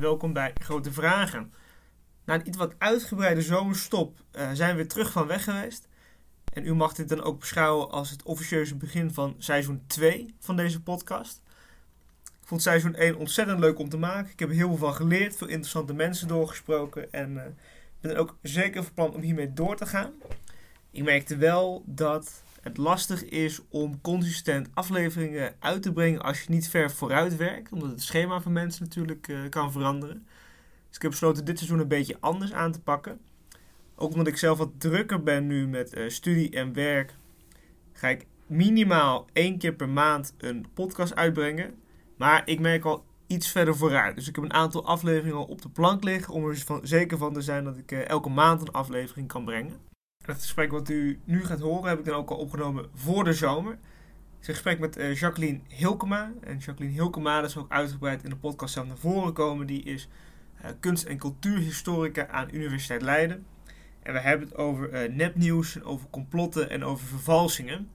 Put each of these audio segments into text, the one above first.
Welkom bij Grote Vragen. Na een iets wat uitgebreide zomerstop uh, zijn we weer terug van weg geweest. En u mag dit dan ook beschouwen als het officieuze begin van seizoen 2 van deze podcast. Ik vond seizoen 1 ontzettend leuk om te maken. Ik heb er heel veel van geleerd, veel interessante mensen doorgesproken. En uh, ben ook zeker van plan om hiermee door te gaan. Ik merkte wel dat het lastig is om consistent afleveringen uit te brengen als je niet ver vooruit werkt. Omdat het schema van mensen natuurlijk uh, kan veranderen. Dus ik heb besloten dit seizoen een beetje anders aan te pakken. Ook omdat ik zelf wat drukker ben nu met uh, studie en werk, ga ik minimaal één keer per maand een podcast uitbrengen. Maar ik merk al iets verder vooruit. Dus ik heb een aantal afleveringen al op de plank liggen om er van, zeker van te zijn dat ik uh, elke maand een aflevering kan brengen. Het gesprek wat u nu gaat horen heb ik dan ook al opgenomen voor de zomer. Het is een gesprek met uh, Jacqueline Hilkema. En Jacqueline Hilkema is ook uitgebreid in de podcast zelf naar voren gekomen. Die is uh, kunst- en cultuurhistorica aan Universiteit Leiden. En we hebben het over uh, nepnieuws, over complotten en over vervalsingen.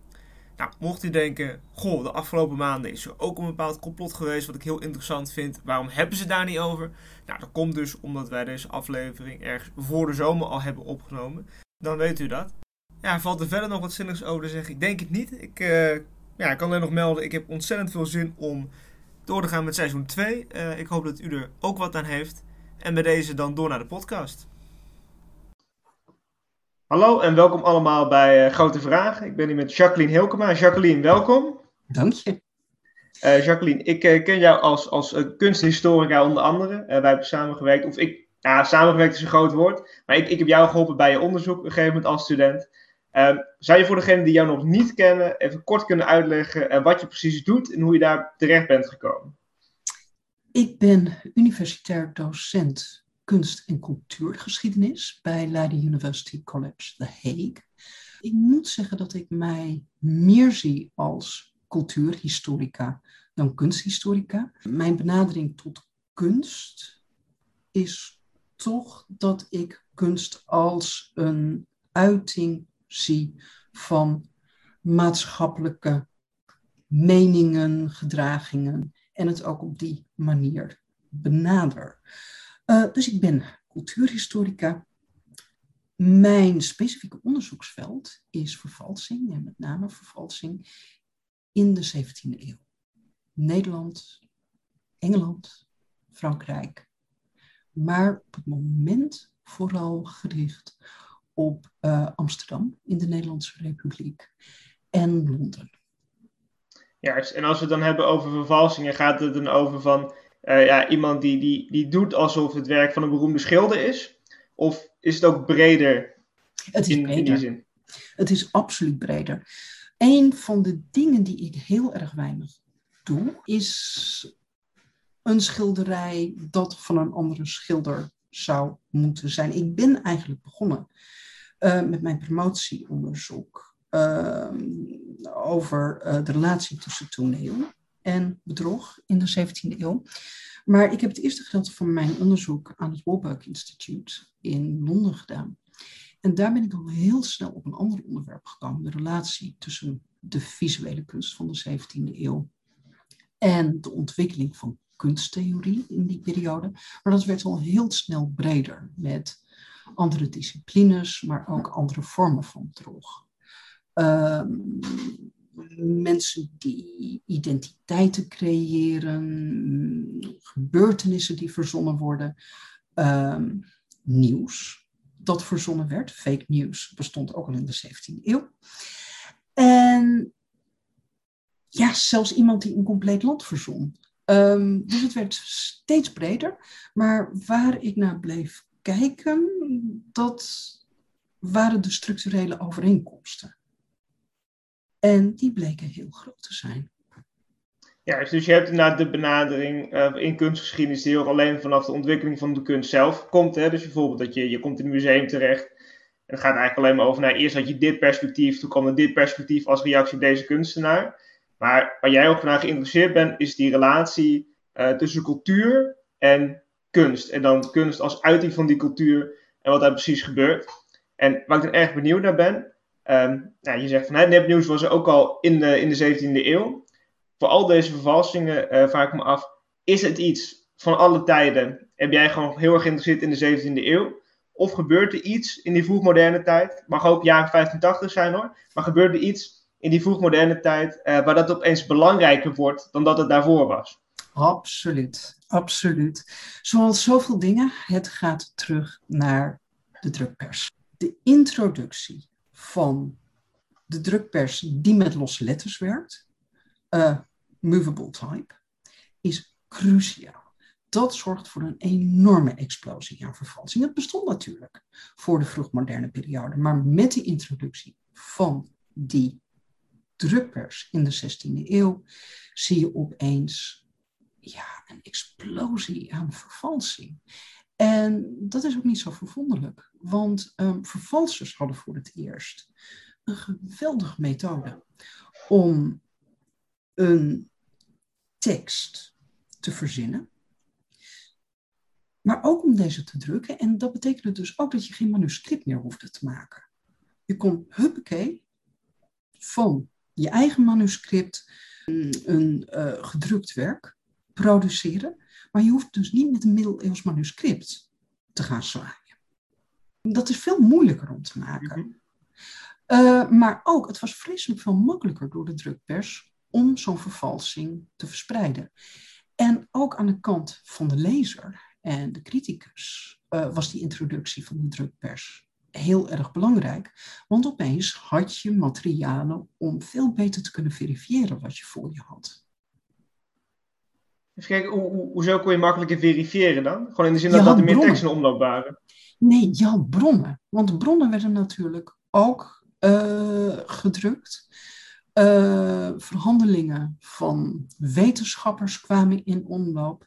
Nou, mocht u denken, goh, de afgelopen maanden is er ook een bepaald complot geweest wat ik heel interessant vind. Waarom hebben ze daar niet over? Nou, dat komt dus omdat wij deze aflevering ergens voor de zomer al hebben opgenomen dan weet u dat. Ja, valt er verder nog wat zinnigs over te zeggen? Ik denk het niet. Ik, uh, ja, ik kan alleen nog melden, ik heb ontzettend veel zin om door te gaan met seizoen 2. Uh, ik hoop dat u er ook wat aan heeft. En bij deze dan door naar de podcast. Hallo en welkom allemaal bij uh, Grote Vragen. Ik ben hier met Jacqueline Hilkema. Jacqueline, welkom. Dank je. Jacqueline, ik ken jou als, als kunsthistorica onder andere. wij hebben samengewerkt, of ik ja, samengewerkt is een groot woord. Maar ik, heb jou geholpen bij je onderzoek op een gegeven moment als student. Um, zou je voor degenen die jou nog niet kennen, even kort kunnen uitleggen uh, wat je precies doet en hoe je daar terecht bent gekomen? Ik ben universitair docent kunst- en cultuurgeschiedenis bij Leiden University College The Hague. Ik moet zeggen dat ik mij meer zie als cultuurhistorica dan kunsthistorica. Mijn benadering tot kunst is toch dat ik kunst als een uiting zie van maatschappelijke meningen, gedragingen en het ook op die manier benader. Uh, dus ik ben cultuurhistorica. Mijn specifieke onderzoeksveld is vervalsing en met name vervalsing in de 17e eeuw. Nederland, Engeland, Frankrijk, maar op het moment vooral gericht op uh, Amsterdam in de Nederlandse Republiek en Londen. Juist, en als we het dan hebben over vervalsingen, gaat het dan over van uh, ja, iemand die, die, die doet alsof het werk van een beroemde schilder is? Of is het ook breder, het is in, breder. in die zin? Het is absoluut breder. Een van de dingen die ik heel erg weinig doe, is een schilderij dat van een andere schilder zou moeten zijn. Ik ben eigenlijk begonnen uh, met mijn promotieonderzoek uh, over uh, de relatie tussen toneel en bedrog in de 17e eeuw. Maar ik heb het eerste gedeelte van mijn onderzoek aan het Warburg Institute in Londen gedaan. En daar ben ik al heel snel op een ander onderwerp gekomen: de relatie tussen de visuele kunst van de 17e eeuw en de ontwikkeling van kunsttheorie in die periode. Maar dat werd al heel snel breder met andere disciplines, maar ook andere vormen van bedrog. Uh, mensen die identiteiten creëren, gebeurtenissen die verzonnen worden, uh, nieuws dat verzonnen werd. Fake news bestond ook al in de 17e eeuw. En ja, zelfs iemand die een compleet land verzon. Um, dus het werd steeds breder. Maar waar ik naar bleef kijken, dat waren de structurele overeenkomsten. En die bleken heel groot te zijn. Ja, dus je hebt inderdaad de benadering uh, in kunstgeschiedenis die ook alleen vanaf de ontwikkeling van de kunst zelf komt. Hè? Dus bijvoorbeeld dat je, je komt in een museum terecht. En het gaat eigenlijk alleen maar over, nou, eerst had je dit perspectief, toen kwam er dit perspectief als reactie op deze kunstenaar. Maar waar jij ook naar geïnteresseerd bent, is die relatie uh, tussen cultuur en kunst. En dan kunst als uiting van die cultuur en wat daar precies gebeurt. En waar ik dan erg benieuwd naar ben, um, nou, je zegt van hè, nepnieuws was er ook al in de, in de 17e eeuw. Voor al deze vervalsingen uh, vraag ik me af, is het iets van alle tijden heb jij gewoon heel erg geïnteresseerd in de 17e eeuw? Of gebeurt er iets in die vroegmoderne tijd? Mag ook jaren 85 zijn hoor. Maar gebeurt er iets in die vroegmoderne tijd uh, waar dat opeens belangrijker wordt dan dat het daarvoor was? Absoluut, absoluut. Zoals zoveel dingen, het gaat terug naar de drukpers. De introductie van de drukpers die met losse letters werkt, uh, movable type, is cruciaal. Dat zorgt voor een enorme explosie aan vervalsing. Het bestond natuurlijk voor de vroegmoderne periode, maar met de introductie van die drukpers in de 16e eeuw zie je opeens ja, een explosie aan vervalsing. En dat is ook niet zo verwonderlijk, want um, vervalsers hadden voor het eerst een geweldige methode om een tekst te verzinnen, maar ook om deze te drukken. En dat betekende dus ook dat je geen manuscript meer hoefde te maken. Je kon huppakee van je eigen manuscript een uh, gedrukt werk produceren, maar je hoeft dus niet met een middeleeuws manuscript te gaan zwaaien. Dat is veel moeilijker om te maken. Mhm. Uh, maar ook, het was vreselijk veel makkelijker door de drukpers om zo'n vervalsing te verspreiden. En ook aan de kant van de lezer en de criticus uh, was die introductie van de drukpers heel erg belangrijk. Want opeens had je materialen om veel beter te kunnen verifiëren wat je voor je had. Even kijken, hoe, hoezo kon je makkelijker verifiëren dan? Gewoon in de zin dat, dat er meer teksten in omloop waren? Nee, had bronnen. Want bronnen werden natuurlijk ook uh, gedrukt. Uh, verhandelingen van wetenschappers kwamen in omloop.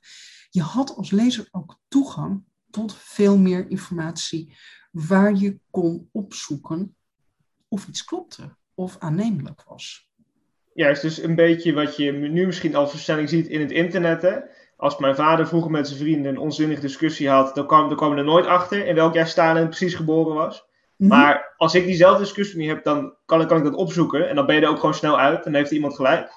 Je had als lezer ook toegang tot veel meer informatie waar je kon opzoeken of iets klopte of aannemelijk was. Juist, dus een beetje wat je nu misschien als verstelling ziet in het internet. Hè? Als mijn vader vroeger met zijn vrienden een onzinnige discussie had, dan kwam, dan kwam er nooit achter in welk jaar Stalin precies geboren was. Mhm. Maar als ik diezelfde discussie niet heb, dan kan, kan ik dat opzoeken. En dan ben je er ook gewoon snel uit. Dan heeft iemand gelijk.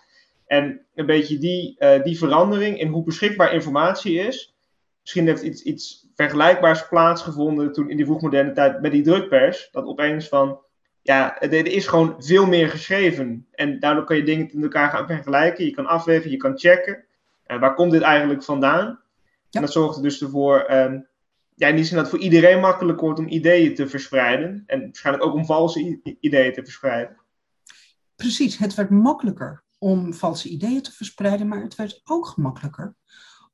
En een beetje die, uh, die verandering in hoe beschikbaar informatie is. Misschien heeft iets, iets vergelijkbaars plaatsgevonden toen in die vroegmoderne tijd met die drukpers. Dat opeens van, ja, er, is gewoon veel meer geschreven. En daardoor kan je dingen met elkaar gaan vergelijken. Je kan afwegen, je kan checken. Uh, waar komt dit eigenlijk vandaan? En dat zorgt er dus ervoor um, ja, in die zin dat het voor iedereen makkelijk wordt om ideeën te verspreiden. En waarschijnlijk ook om valse ideeën te verspreiden. Precies, het werd makkelijker om valse ideeën te verspreiden, maar het werd ook gemakkelijker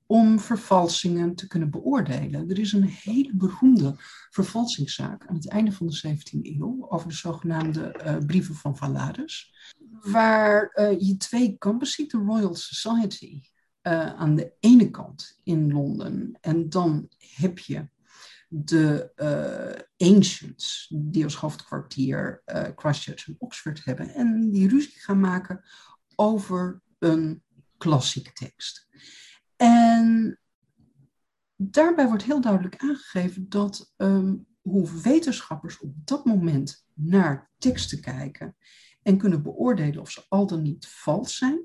om vervalsingen te kunnen beoordelen. Er is een hele beroemde vervalsingszaak aan het einde van de 17e eeuw over de zogenaamde uh, brieven van Valadus, waar uh, je twee kampen ziet, de Royal Society uh, aan de ene kant in Londen en dan heb je de ancients, die als hoofdkwartier Christchurch en Oxford hebben, en die ruzie gaan maken over een klassieke tekst. En daarbij wordt heel duidelijk aangegeven dat um, hoe wetenschappers op dat moment naar teksten kijken en kunnen beoordelen of ze al dan niet vals zijn,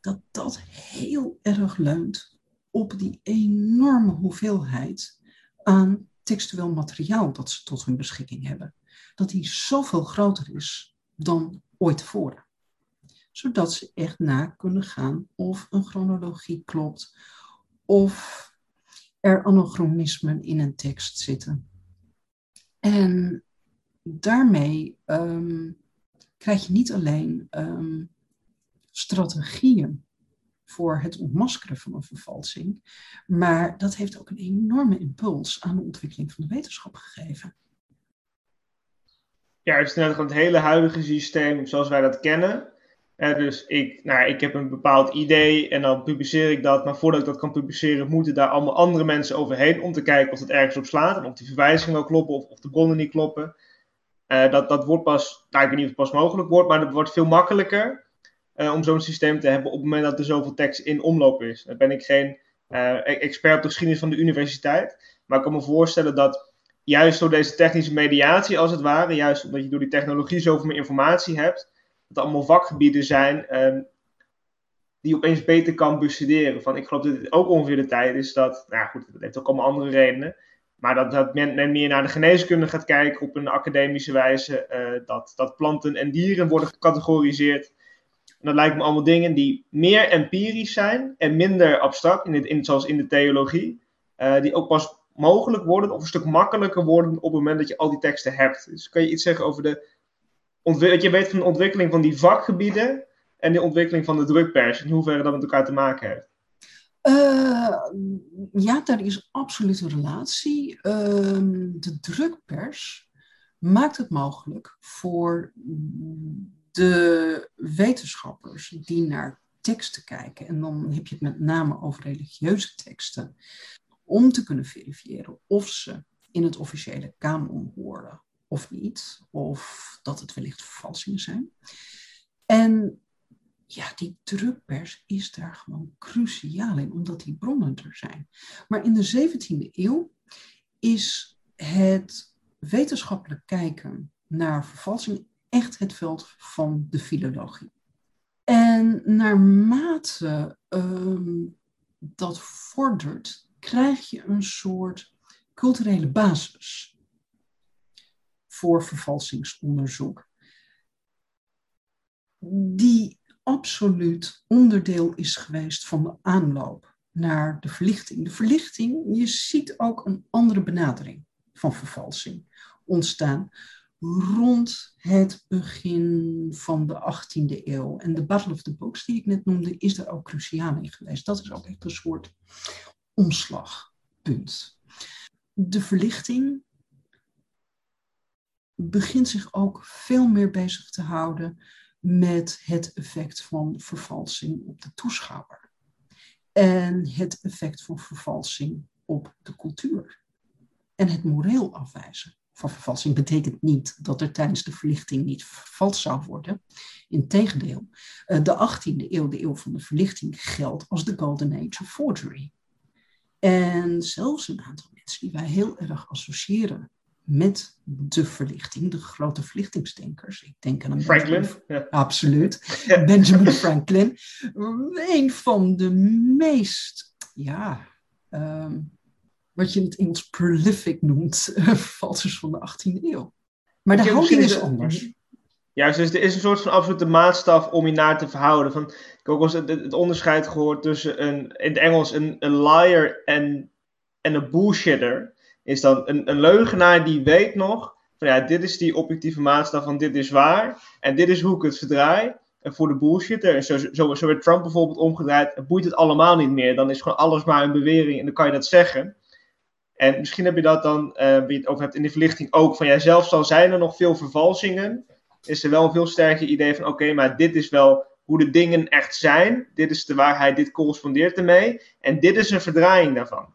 dat dat heel erg leunt op die enorme hoeveelheid aan textueel materiaal dat ze tot hun beschikking hebben. Dat die zoveel groter is dan ooit tevoren. Zodat ze echt na kunnen gaan of een chronologie klopt of er anachronismen in een tekst zitten. En daarmee um, krijg je niet alleen um, strategieën voor het ontmaskeren van een vervalsing. Maar dat heeft ook een enorme impuls aan de ontwikkeling van de wetenschap gegeven. Ja, het is net het hele huidige systeem zoals wij dat kennen. Dus ik, nou, ik heb een bepaald idee en dan publiceer ik dat. Maar voordat ik dat kan publiceren, moeten daar allemaal andere mensen overheen om te kijken of het ergens op slaat. En of die verwijzingen wel kloppen of, of de bronnen niet kloppen. Uh, dat, dat wordt pas, nou, ik weet niet of het pas mogelijk wordt, maar dat wordt veel makkelijker. Eh, om zo'n systeem te hebben op het moment dat er zoveel tekst in omloop is. Dan ben ik geen uh, expert op de geschiedenis van de universiteit, maar ik kan me voorstellen dat juist door deze technische mediatie als het ware, juist omdat je door die technologie zoveel meer informatie hebt, dat allemaal vakgebieden zijn um, die opeens beter kan bestuderen. Van, ik geloof dat dit ook ongeveer de tijd is dat, nou goed, dat heeft ook allemaal andere redenen. Maar dat, dat men, men meer naar de geneeskunde gaat kijken op een academische wijze. Uh, dat, dat planten en dieren worden gecategoriseerd. Dat lijken me allemaal dingen die meer empirisch zijn en minder abstract, in het, zoals in de theologie. Uh, die ook pas mogelijk worden of een stuk makkelijker worden op het moment dat je al die teksten hebt. Dus kan je iets zeggen over de wat je weet van de ontwikkeling van die vakgebieden en de ontwikkeling van de drukpers, in hoeverre dat met elkaar te maken heeft? Uh, ja, daar is absoluut een relatie. Uh, de drukpers maakt het mogelijk voor de wetenschappers die naar teksten kijken, en dan heb je het met name over religieuze teksten, om te kunnen verifiëren of ze in het officiële kanon horen of niet, of dat het wellicht vervalsingen zijn. En ja, die drukpers is daar gewoon cruciaal in, omdat die bronnen er zijn. Maar in de 17e eeuw is het wetenschappelijk kijken naar vervalsing echt het veld van de filologie. En naarmate um, dat vordert, krijg je een soort culturele basis voor vervalsingsonderzoek. Die absoluut onderdeel is geweest van de aanloop naar de verlichting. De verlichting, je ziet ook een andere benadering van vervalsing ontstaan rond het begin van de 18e eeuw. En de Battle of the Books, die ik net noemde, is daar ook cruciaal in geweest. Dat is ook echt een soort omslagpunt. De verlichting begint zich ook veel meer bezig te houden met het effect van vervalsing op de toeschouwer. En het effect van vervalsing op de cultuur. En het moreel afwijzen van vervalsing betekent niet dat er tijdens de verlichting niet vervals zou worden. Integendeel, eh, de 18e eeuw, de eeuw van de verlichting, geldt als de golden age of forgery. En zelfs een aantal mensen die wij heel erg associëren met de verlichting, de grote verlichtingsdenkers. Ik denk aan Franklin. Absoluut. Benjamin Franklin. Een van de meest, ja, ehm, wat je in het Engels prolific noemt, vervalsers van de 18e eeuw. Maar de houding is anders. Juist, dus er is een soort van absolute maatstaf om je naar te verhouden. Van, ik heb ook wel eens het, onderscheid gehoord tussen een, in het Engels een, een liar en, en een bullshitter is dan een, een leugenaar die weet nog van ja, dit is die objectieve maatstaf van dit is waar en dit is hoe ik het verdraai. En voor de bullshitter, zo, zo, zo werd Trump bijvoorbeeld omgedraaid, boeit het allemaal niet meer. Dan is gewoon alles maar een bewering en dan kan je dat zeggen. En misschien heb je dat dan, uh, wie het over hebt in de verlichting ook, van ja, zelfs al zijn er nog veel vervalsingen, is er wel een veel sterker idee van oké, maar dit is wel hoe de dingen echt zijn. Dit is de waarheid, dit correspondeert ermee. En dit is een verdraaiing daarvan.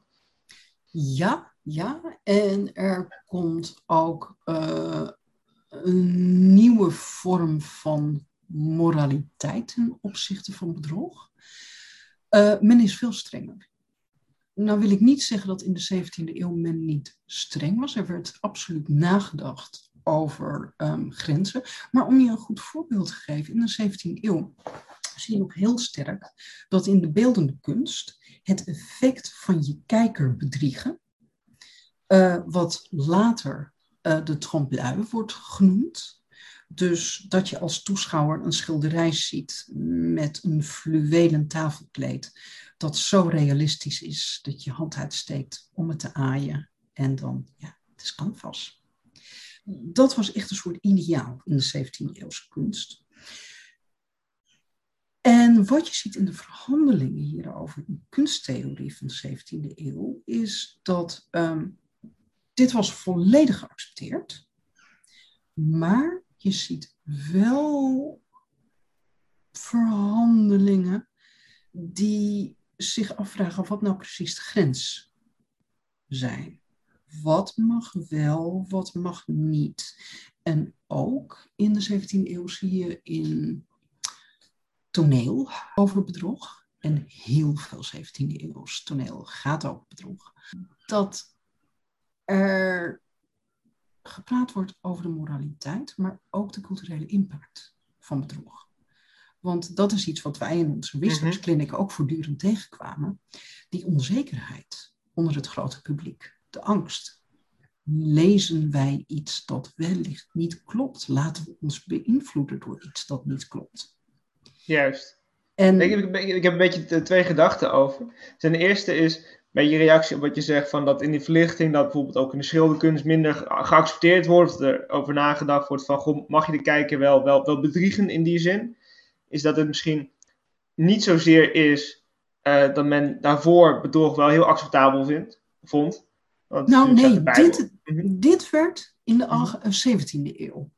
Ja, ja, en er komt ook uh, een nieuwe vorm van moraliteit ten opzichte van bedrog. Uh, men is veel strenger. Nou wil ik niet zeggen dat in de 17e eeuw men niet streng was. Er werd absoluut nagedacht over um, grenzen. Maar om je een goed voorbeeld te geven, in de 17e eeuw zie je nog heel sterk dat in de beeldende kunst het effect van je kijker bedriegen uh, wat later uh, de trompe wordt genoemd. Dus dat je als toeschouwer een schilderij ziet met een fluwelen tafelkleed. Dat zo realistisch is dat je hand uitsteekt om het te aaien. En dan, ja, het is canvas. Dat was echt een soort ideaal in de 17e eeuwse kunst. En wat je ziet in de verhandelingen hierover in kunsttheorie van de 17e eeuw, is dat um, dit was volledig geaccepteerd. Maar je ziet wel verhandelingen die zich afvragen wat nou precies de grens zijn. Wat mag wel, wat mag niet. En ook in de 17e eeuw zie je in toneel over bedrog. En heel veel 17e eeuws toneel gaat over bedrog. Dat er gepraat wordt over de moraliteit, maar ook de culturele impact van bedrog. Want dat is iets wat wij in onze research clinic ook voortdurend tegenkwamen. Die onzekerheid onder het grote publiek, de angst. Lezen wij iets dat wellicht niet klopt? Laten we ons beïnvloeden door iets dat niet klopt? Juist. En, ik, heb, ik heb een beetje twee gedachten over. Ten eerste is, met je reactie op wat je zegt, van dat in die verlichting, dat bijvoorbeeld ook in de schilderkunst minder geaccepteerd wordt, of er over nagedacht wordt van, goh, mag je de kijker wel, wel, wel bedriegen in die zin? Is dat het misschien niet zozeer is uh, dat men daarvoor bedrog wel heel acceptabel vindt, vond. nou nee, dit, mhm. dit werd in de 17e mhm. eeuw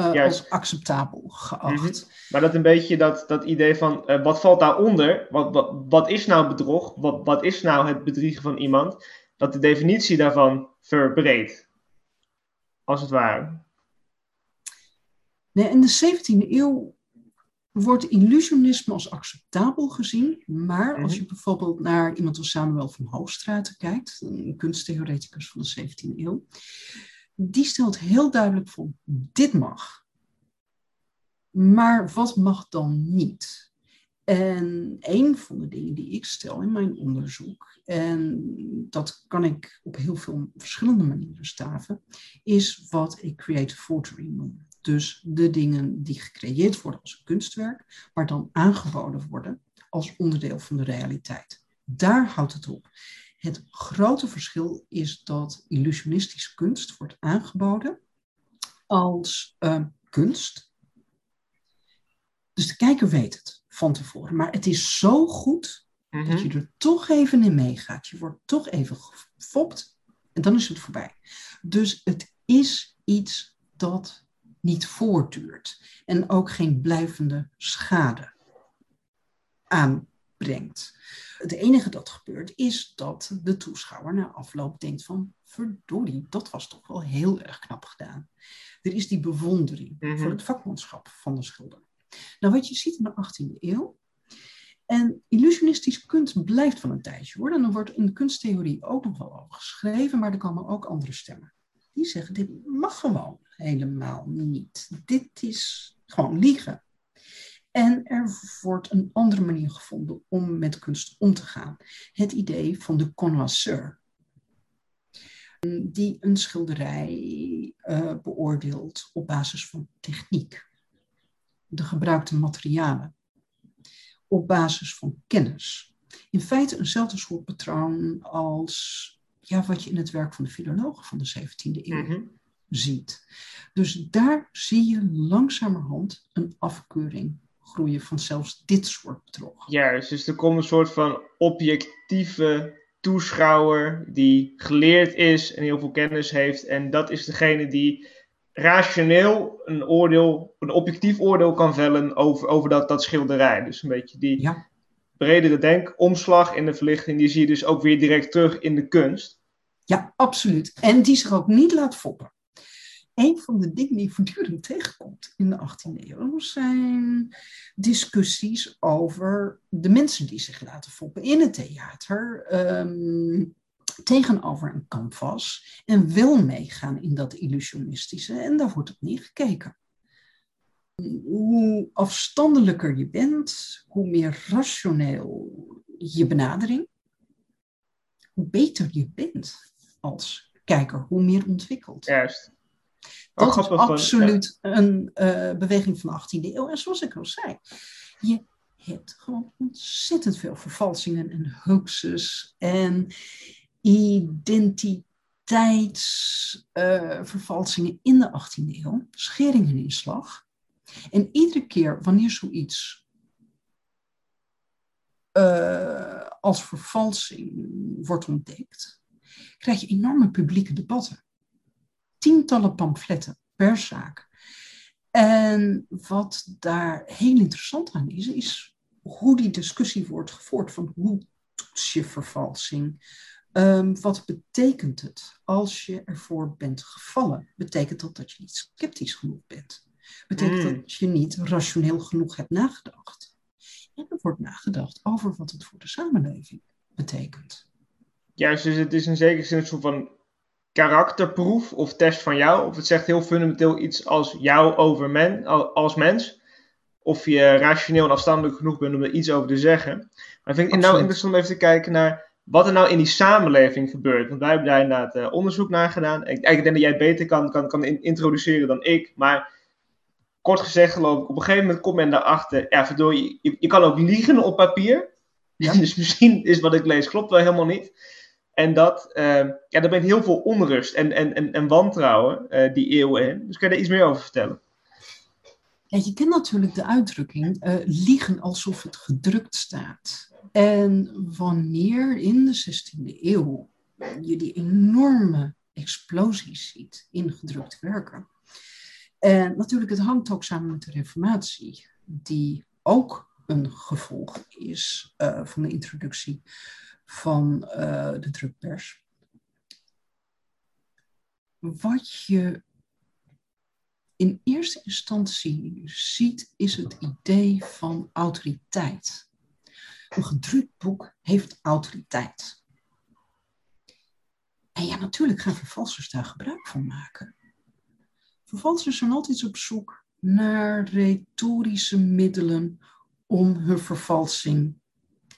uh, als acceptabel geacht. Mhm. Maar dat een beetje dat, dat idee van uh, wat valt daaronder? Wat, wat, wat is nou bedrog? Wat, wat is nou het bedriegen van iemand? Dat de definitie daarvan verbreedt. Als het ware. Nee, in de 17e eeuw wordt illusionisme als acceptabel gezien. Maar als mhm. je bijvoorbeeld naar iemand als Samuel van Hoogstraten kijkt, een kunsttheoreticus van de 17e eeuw, die stelt heel duidelijk voor, dit mag. Maar wat mag dan niet? En een van de dingen die ik stel in mijn onderzoek, en dat kan ik op heel veel verschillende manieren staven, is wat ik creative forgery noem. Dus de dingen die gecreëerd worden als een kunstwerk, maar dan aangeboden worden als onderdeel van de realiteit. Daar houdt het op. Het grote verschil is dat illusionistische kunst wordt aangeboden als uh, kunst. Dus de kijker weet het van tevoren. Maar het is zo goed dat mhm. je er toch even in meegaat. Je wordt toch even gefopt en dan is het voorbij. Dus het is iets dat niet voortduurt en ook geen blijvende schade aanbrengt. Het enige dat gebeurt is dat de toeschouwer na afloop denkt van verdorie, dat was toch wel heel erg knap gedaan. Er is die bewondering voor mhm. het vakmanschap van de schilder. Nou, wat je ziet in de 18e eeuw, en illusionistisch kunst blijft van een tijdje hoor. En er wordt in de kunsttheorie ook nog wel over geschreven, maar er komen ook andere stemmen. Die zeggen, dit mag gewoon helemaal niet. Dit is gewoon liegen. En er wordt een andere manier gevonden om met kunst om te gaan. Het idee van de connoisseur. Die een schilderij uh, beoordeelt op basis van techniek. De gebruikte materialen. Op basis van kennis. In feite eenzelfde soort patroon als ja, wat je in het werk van de filologen van de 17e eeuw mhm. ziet. Dus daar zie je langzamerhand een afkeuring groeien van zelfs dit soort bedrog. Juist, dus er komt een soort van objectieve toeschouwer die geleerd is en heel veel kennis heeft. En dat is degene die rationeel een oordeel, een objectief oordeel kan vellen over, over dat, dat schilderij. Dus een beetje die ja. bredere denkomslag in de verlichting, die zie je dus ook weer direct terug in de kunst. Ja, absoluut. En die zich ook niet laat foppen een van de dingen die voortdurend tegenkomt in de 18e eeuw zijn discussies over de mensen die zich laten foppen in het theater. Ehm, tegenover een canvas en wel meegaan in dat illusionistische. En daar wordt op neergekeken. Hoe afstandelijker je bent, hoe meer rationeel je benadering, hoe beter je bent als kijker, hoe meer ontwikkeld. Juist. Dat is absoluut een uh, beweging van de 18e eeuw. En zoals ik al zei, je hebt gewoon ontzettend veel vervalsingen en hoaxes en identiteitsvervalsingen uh, in de 18e eeuw. Scheringen in slag. En iedere keer wanneer zoiets uh, als vervalsing wordt ontdekt, krijg je enorme publieke debatten tientallen pamfletten per zaak. En wat daar heel interessant aan is, is hoe die discussie wordt gevoerd. Van hoe toets je vervalsing? Um, wat betekent het als je ervoor bent gevallen? Betekent dat dat je niet sceptisch genoeg bent? Betekent mm. dat je niet rationeel genoeg hebt nagedacht? En er wordt nagedacht over wat het voor de samenleving betekent. Juist, dus het is in zekere zin een soort van karakterproef of test van jou. Of het zegt heel fundamenteel iets als jou over men, als mens. of je rationeel en afstandelijk genoeg bent om er iets over te zeggen. Maar ik vind het nou interessant om even te kijken naar wat er nou in die samenleving gebeurt. Want wij hebben daar inderdaad uh, onderzoek naar gedaan. Ik, ik denk dat jij beter kan, kan, kan introduceren dan ik. Maar kort gezegd geloof ik, op een gegeven moment komt men daarachter, ja verdorie, je, je kan ook liegen op papier. Ja. dus misschien is wat ik lees klopt wel helemaal niet. En dat, uh, ja, daar brengt heel veel onrust en, en, en, en wantrouwen uh, die eeuwen in. Dus kan je daar iets meer over vertellen? Je kent natuurlijk de uitdrukking uh, liegen alsof het gedrukt staat. En wanneer in de 16e eeuw je die enorme explosies ziet in gedrukte werken. En natuurlijk, het hangt ook samen met de Reformatie, die ook een gevolg is uh, van de introductie van uh, de drukpers. Wat je in eerste instantie ziet, is het idee van autoriteit. Een gedrukt boek heeft autoriteit. En ja, natuurlijk gaan vervalsers daar gebruik van maken. Vervalsers zijn altijd op zoek naar retorische middelen om hun vervalsing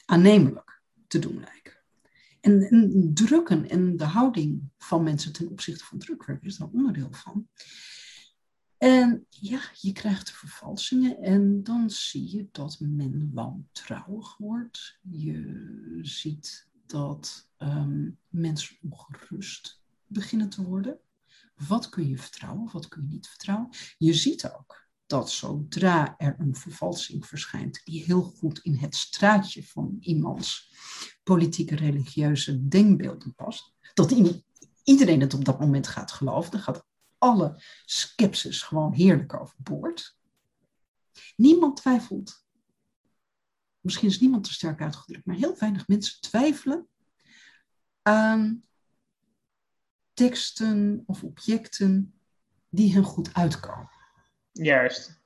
aannemelijk te doen lijken. En, en, drukken en de houding van mensen ten opzichte van drukwerk is daar onderdeel van. En ja, je krijgt vervalsingen en dan zie je dat men wantrouwig wordt. Je ziet dat um, mensen ongerust beginnen te worden. Wat kun je vertrouwen, wat kun je niet vertrouwen? Je ziet ook dat zodra er een vervalsing verschijnt die heel goed in het straatje van iemands politieke religieuze denkbeelden past, dat iedereen het op dat moment gaat geloven, dan gaat alle skepsis gewoon heerlijk overboord. Niemand twijfelt. Misschien is niemand te sterk uitgedrukt, maar heel weinig mensen twijfelen aan teksten of objecten die hen goed uitkomen. Juist.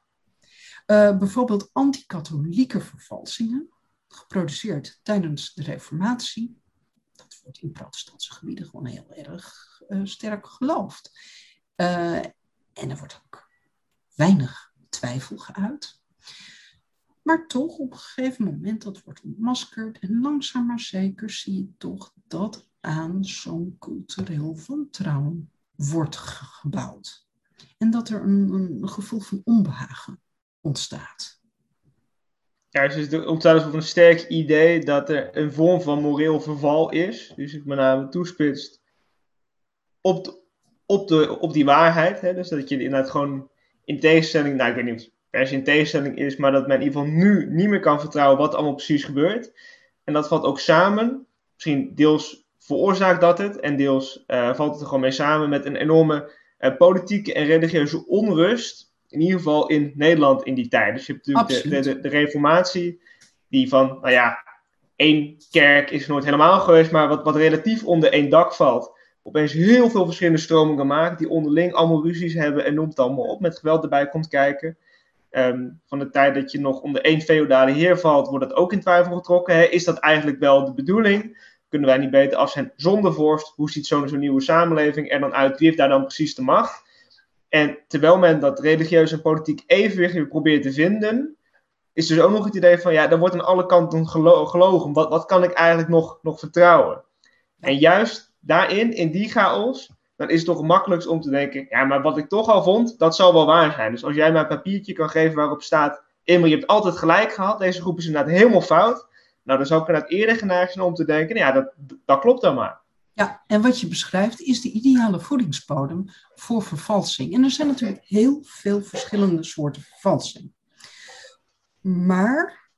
Uh, bijvoorbeeld anti-katholieke vervalsingen, geproduceerd tijdens de Reformatie. Dat wordt in protestantse gebieden gewoon heel erg uh, sterk geloofd. Uh, en er wordt ook weinig twijfel geuit. Maar toch, op een gegeven moment, dat wordt ontmaskerd. En langzaam maar zeker zie je toch dat aan zo'n cultureel wantrouwen wordt gebouwd. En dat er een, gevoel van onbehagen ontstaat. Ja, dus het ontstaat een sterk idee dat er een vorm van moreel verval is. Dus ik met name toespitst op, op, de, op die waarheid. Hè? Dus dat je inderdaad gewoon in tegenstelling, nou ik weet niet of het in tegenstelling is, maar dat men in ieder geval nu niet meer kan vertrouwen wat allemaal precies gebeurt. En dat valt ook samen, misschien deels veroorzaakt dat het en deels uh, valt het er gewoon mee samen met een enorme politieke en religieuze onrust. In ieder geval in Nederland in die tijd. Dus je hebt natuurlijk de, de, de, reformatie, die van, nou ja, één kerk is nooit helemaal geweest, maar wat, wat relatief onder één dak valt opeens heel veel verschillende stromingen maakt, die onderling allemaal ruzies hebben en noemt het allemaal op, met geweld erbij komt kijken. Um, van de tijd dat je nog onder één feodale heer valt, wordt dat ook in twijfel getrokken. Hè? Is dat eigenlijk wel de bedoeling? Kunnen wij niet beter af zijn zonder vorst? Hoe ziet zo'n zo nieuwe samenleving er dan uit? Wie heeft daar dan precies de macht? En terwijl men dat religieus en politiek evenwicht weer probeert te vinden, is dus ook nog het idee van, ja, er wordt aan alle kanten gelogen. Wat, wat kan ik eigenlijk nog, nog vertrouwen? En juist daarin, in die chaos, dan is het toch makkelijkst om te denken, ja, maar wat ik toch al vond, dat zal wel waar zijn. Dus als jij mij een papiertje kan geven waarop staat, Immer, je hebt altijd gelijk gehad, deze groep is inderdaad helemaal fout. Nou, dan zou ik inderdaad eerder geneigd zijn om te denken, ja, dat, dat klopt dan maar. Ja, en wat je beschrijft is de ideale voedingsbodem voor vervalsing. En er zijn natuurlijk heel veel verschillende soorten vervalsing. Maar,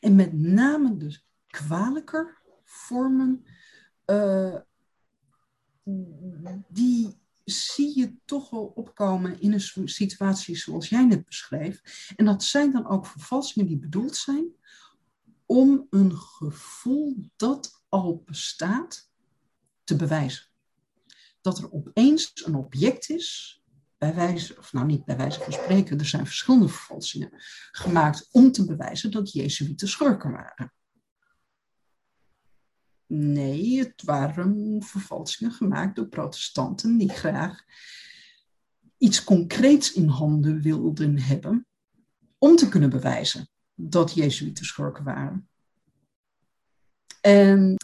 en met name de kwalijker vormen, uh, die zie je toch wel opkomen in een situatie zoals jij net beschreef. En dat zijn dan ook vervalsingen die bedoeld zijn om een gevoel dat al bestaat te bewijzen. Dat er opeens een object is, bij wijze, of nou niet bij wijze van spreken, er zijn verschillende vervalsingen gemaakt om te bewijzen dat Jezuïeten schurken waren. Nee, het waren vervalsingen gemaakt door protestanten die graag iets concreets in handen wilden hebben. om te kunnen bewijzen dat Jezuïeten schurken waren. En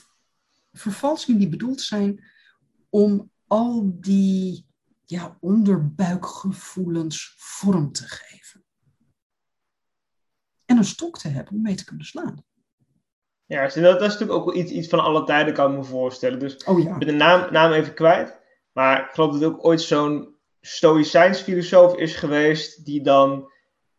vervalsingen die bedoeld zijn om al die ja, onderbuikgevoelens vorm te geven. En een stok te hebben om mee te kunnen slaan. Ja, dat, dat is natuurlijk ook wel iets, iets van alle tijden, kan ik me voorstellen. Dus oh, ja. ik ben de naam, naam even kwijt. Maar ik geloof dat er ook ooit zo'n stoïcijns filosoof is geweest die dan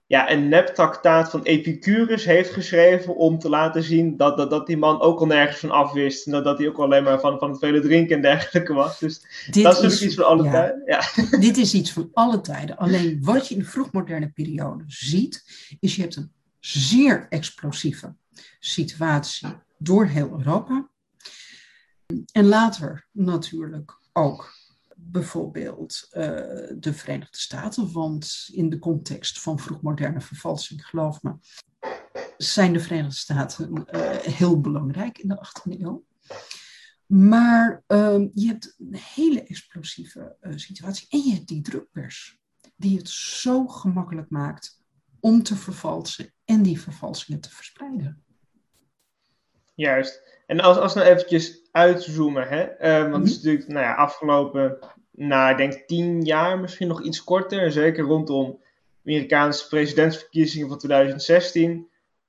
ja, een neptraktaat van Epicurus heeft geschreven om te laten zien dat, dat, dat die man ook al nergens van afwist. En dat, dat hij ook alleen maar van, van het vele drinken en dergelijke was. Dus dit dat is natuurlijk iets van alle tijden. Ja. Dit is iets van alle tijden. Alleen wat je in de vroegmoderne periode ziet, is je hebt een zeer explosieve situatie door heel Europa. En later natuurlijk ook bijvoorbeeld uh, de Verenigde Staten, want in de context van vroegmoderne vervalsing, geloof me, zijn de Verenigde Staten uh, heel belangrijk in de 18e eeuw. Maar uh, je hebt een hele explosieve uh, situatie en je hebt die drukpers, die het zo gemakkelijk maakt om te vervalsen en die vervalsingen te verspreiden. Juist. En als, als we nou eventjes uitzoomen, hè? Uh, want het is mhm. natuurlijk nou ja, afgelopen, nou, ik denk tien jaar, misschien nog iets korter, zeker rondom Amerikaanse presidentsverkiezingen van 2016, um,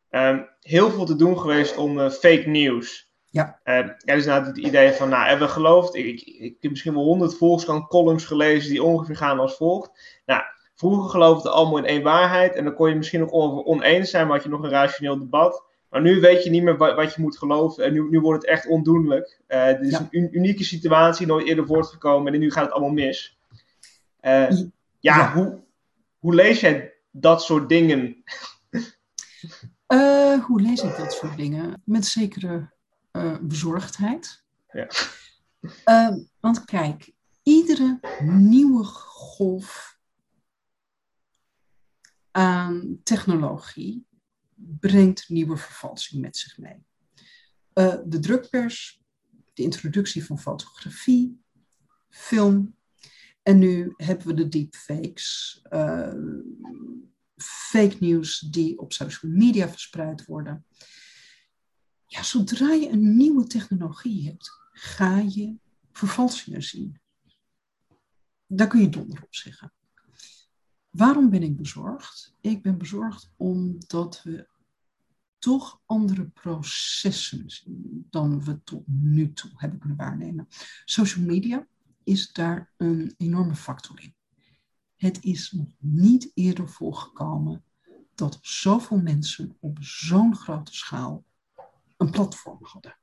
ehm, heel veel te doen geweest om uh, fake news. Ja. Uh, er is nou het idee van, nou, hebben we geloofd? Ik, ik, ik heb misschien wel honderd Volkskrant columns gelezen die ongeveer gaan als volgt. Nou, vroeger geloofden allemaal in één waarheid en dan kon je misschien nog over oneens zijn, maar had je nog een rationeel debat. Maar nu weet je niet meer wat, wat je moet geloven. En nu, nu wordt het echt ondoenlijk. Uh, dit is een unieke situatie, nooit eerder voortgekomen. En nu gaat het allemaal mis. Uh, ja, ja, Hoe, hoe lees jij dat soort dingen? Uh, hoe lees ik dat soort dingen? Met zekere bezorgdheid. Ja. want kijk, iedere nieuwe golf aan technologie brengt nieuwe vervalsing met zich mee. Uh, de drukpers, de introductie van fotografie, film. En nu hebben we de deepfakes, uh, fake news die op social media verspreid worden. Ja, zodra je een nieuwe technologie hebt, ga je vervalsingen zien. Daar kun je donder op zeggen. Waarom ben ik bezorgd? Ik ben bezorgd omdat we toch andere processen dan we tot nu toe hebben kunnen waarnemen. Social media is daar een enorme factor in. Het is nog niet eerder voorgekomen dat zoveel mensen op zo'n grote schaal een platform hadden.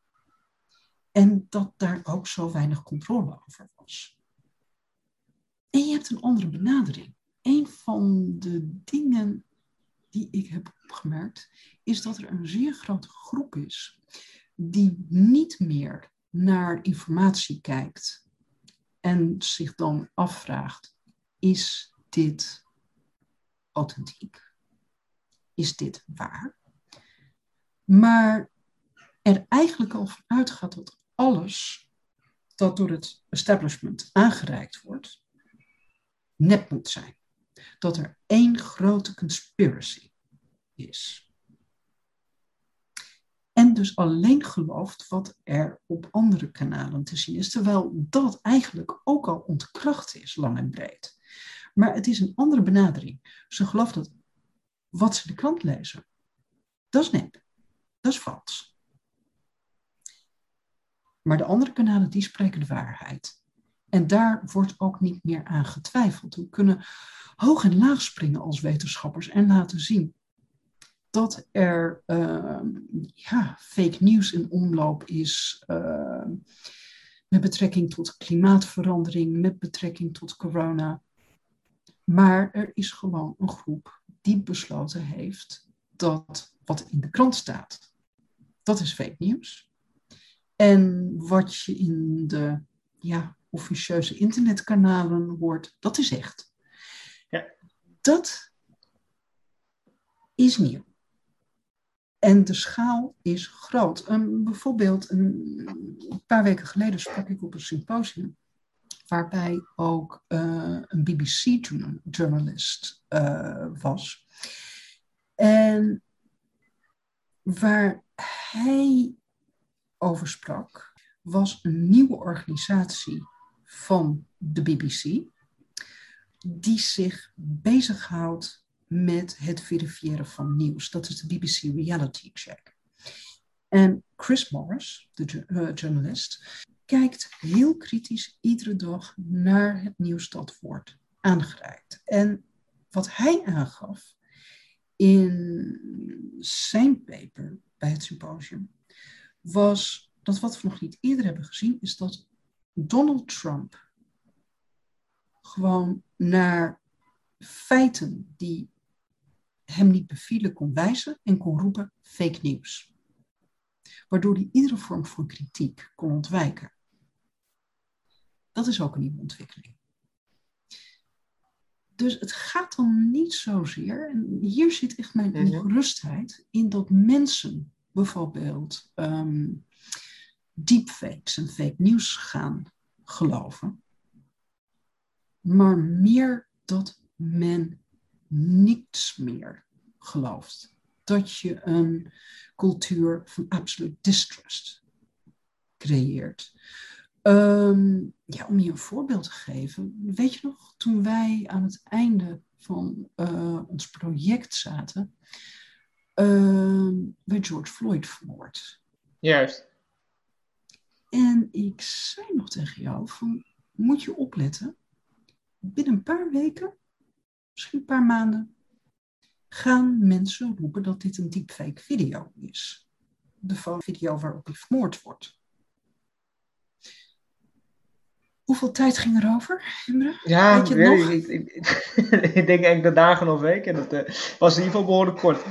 En dat daar ook zo weinig controle over was. En je hebt een andere benadering een van de dingen die ik heb opgemerkt, is dat er een zeer grote groep is die niet meer naar informatie kijkt en zich dan afvraagt, is dit authentiek? Is dit waar? Maar er eigenlijk al van uitgaat dat alles dat door het establishment aangereikt wordt, nep moet zijn dat er één grote conspiracy is. En dus alleen gelooft wat er op andere kanalen te zien is, terwijl dat eigenlijk ook al ontkracht is, lang en breed. Maar het is een andere benadering. Ze gelooft dat wat ze de krant lezen, dat is nep, dat is vals. Maar de andere kanalen, die spreken de waarheid. En daar wordt ook niet meer aan getwijfeld. We kunnen hoog en laag springen als wetenschappers en laten zien dat er uh, ja, fake news in omloop is uh, met betrekking tot klimaatverandering, met betrekking tot corona. Maar er is gewoon een groep die besloten heeft dat wat in de krant staat, dat is fake news. En wat je in de ja, officieuze internetkanalen hoort, dat is echt. Ja. Dat is nieuw. En de schaal is groot. Um, bijvoorbeeld, een, paar weken geleden sprak ik op een symposium, waarbij ook uh, een BBC-journalist uh, was. En waar hij over sprak, was een nieuwe organisatie van de BBC, die zich bezighoudt met het verifiëren van nieuws. Dat is de BBC Reality Check. En Chris Morris, de uh, journalist, kijkt heel kritisch iedere dag naar het nieuws dat wordt aangereikt. En wat hij aangaf in zijn paper bij het symposium, was dat wat we nog niet eerder hebben gezien, is dat Donald Trump gewoon naar feiten die hem niet bevielen kon wijzen en kon roepen fake news. Waardoor hij iedere vorm van kritiek kon ontwijken. Dat is ook een nieuwe ontwikkeling. Dus het gaat dan niet zozeer, en hier zit echt mijn mhm. ongerustheid, in dat mensen bijvoorbeeld um, deepfakes en fake news gaan geloven, maar meer dat men niets meer gelooft. Dat je een cultuur van absolute distrust creëert. Ehm, ja, om je een voorbeeld te geven, weet je nog, toen wij aan het einde van uh, ons project zaten, uh, werd George Floyd vermoord. Juist. En ik zei nog tegen jou van, moet je opletten, binnen een paar weken, misschien een paar maanden, gaan mensen roepen dat dit een deepfake video is. De video waarop hij vermoord wordt. Hoeveel tijd ging er over, Imre? Ja, weet je het nog? Ik, ik, ik, denk enkele dagen of weken. Dat uh, was in ieder geval behoorlijk kort.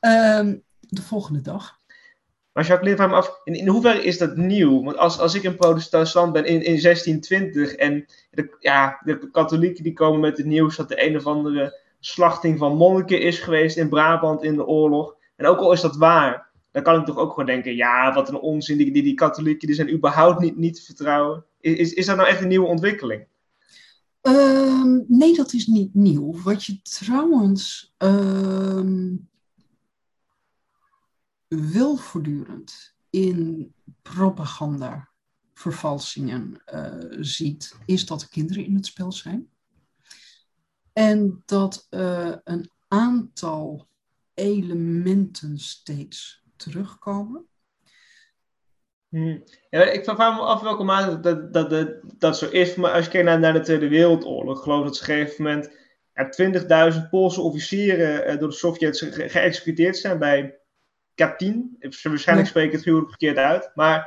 Um, de volgende dag. Maar vraag me af, in, in hoeverre is dat nieuw? Want als, als ik een protestant ben in, in 1620 en de, ja, de katholieken die komen met het nieuws dat de een of andere slachting van monniken is geweest in Brabant in de oorlog. En ook al is dat waar, dan kan ik toch ook gewoon denken, ja, wat een onzin, die, die, die katholieken die zijn überhaupt niet, niet te vertrouwen. Is, is dat nou echt een nieuwe ontwikkeling? Ehm, nee, dat is niet nieuw. Wat je trouwens ehm, wel voortdurend in propaganda vervalsingen uh, ziet, is dat er kinderen in het spel zijn. En dat uh, een aantal elementen steeds terugkomen. Hmm. Ja, ik vraag me af welke mate dat, dat, dat, dat zo is. Maar als je kijkt naar, de Tweede Wereldoorlog, geloof dat ze op een gegeven moment ja, 20.000 Poolse officieren uh, door de Sovjets ge geëxecuteerd zijn bij Katyn. Waarschijnlijk spreek ik het gruwelijk verkeerd uit. Maar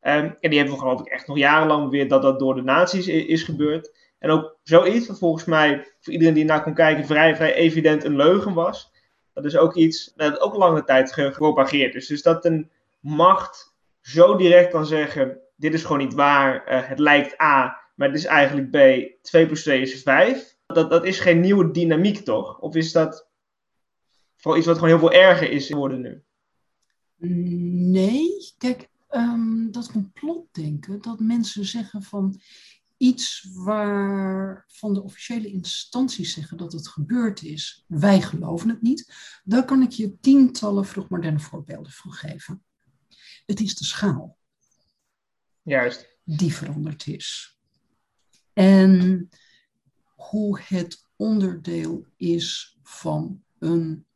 um, en die hebben we geloof ik echt nog jarenlang weer dat dat door de nazi's is, is gebeurd. En ook zoiets wat volgens mij voor iedereen die naar kon kijken vrij, vrij evident een leugen was. Dat is ook iets dat ook lange tijd gepropageerd is. Dus dat een macht zo direct kan zeggen: dit is gewoon niet waar, uh, het lijkt A, maar het is eigenlijk B, 2 plus 2 is 5. Dat, dat is geen nieuwe dynamiek toch? Of is dat vooral iets wat gewoon heel veel erger is geworden nu? Nee, kijk, um, dat complotdenken, dat mensen zeggen van iets waarvan de officiële instanties zeggen dat het gebeurd is, wij geloven het niet, daar kan ik je tientallen vroegmoderne voorbeelden van geven. Het is de schaal. Juist. Die veranderd is. En hoe het onderdeel is van een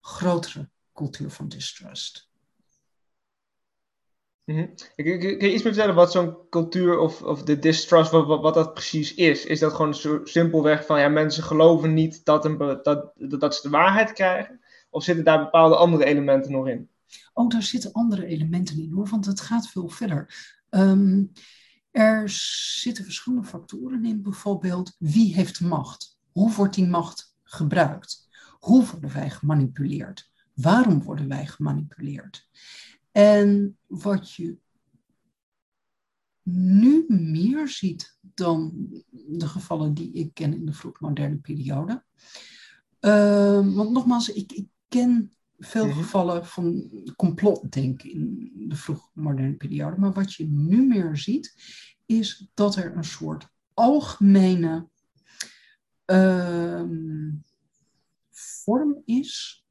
grotere cultuur van distrust. Mm Kun je iets meer vertellen wat zo'n cultuur of, of de distrust, wat, wat, wat, dat precies is? Is dat gewoon zo simpelweg van ja, mensen geloven niet dat, een, dat ze de waarheid krijgen? Of zitten daar bepaalde andere elementen nog in? Oh, daar zitten andere elementen in hoor, want het gaat veel verder. Ehm, er zitten verschillende factoren in, bijvoorbeeld wie heeft macht? Hoe wordt die macht gebruikt? Hoe worden wij gemanipuleerd? Waarom worden wij gemanipuleerd? En wat je nu meer ziet dan de gevallen die ik ken in de vroegmoderne periode. Uh, want nogmaals, ik, ik ken veel mhm. gevallen van complotdenken in de vroegmoderne periode. Maar wat je nu meer ziet, is dat er een soort algemene uh, vorm is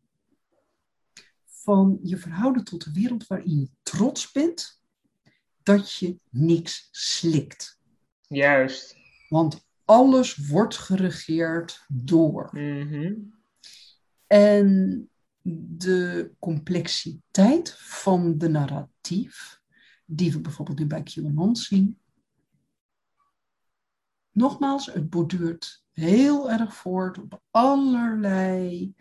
van je verhouden tot de wereld waarin je trots bent dat je niks slikt. Juist. Want alles wordt geregeerd door. Mhm. En de complexiteit van de narratief, die we bijvoorbeeld nu bij QAnon zien. Nogmaals, het borduurt heel erg voort op allerlei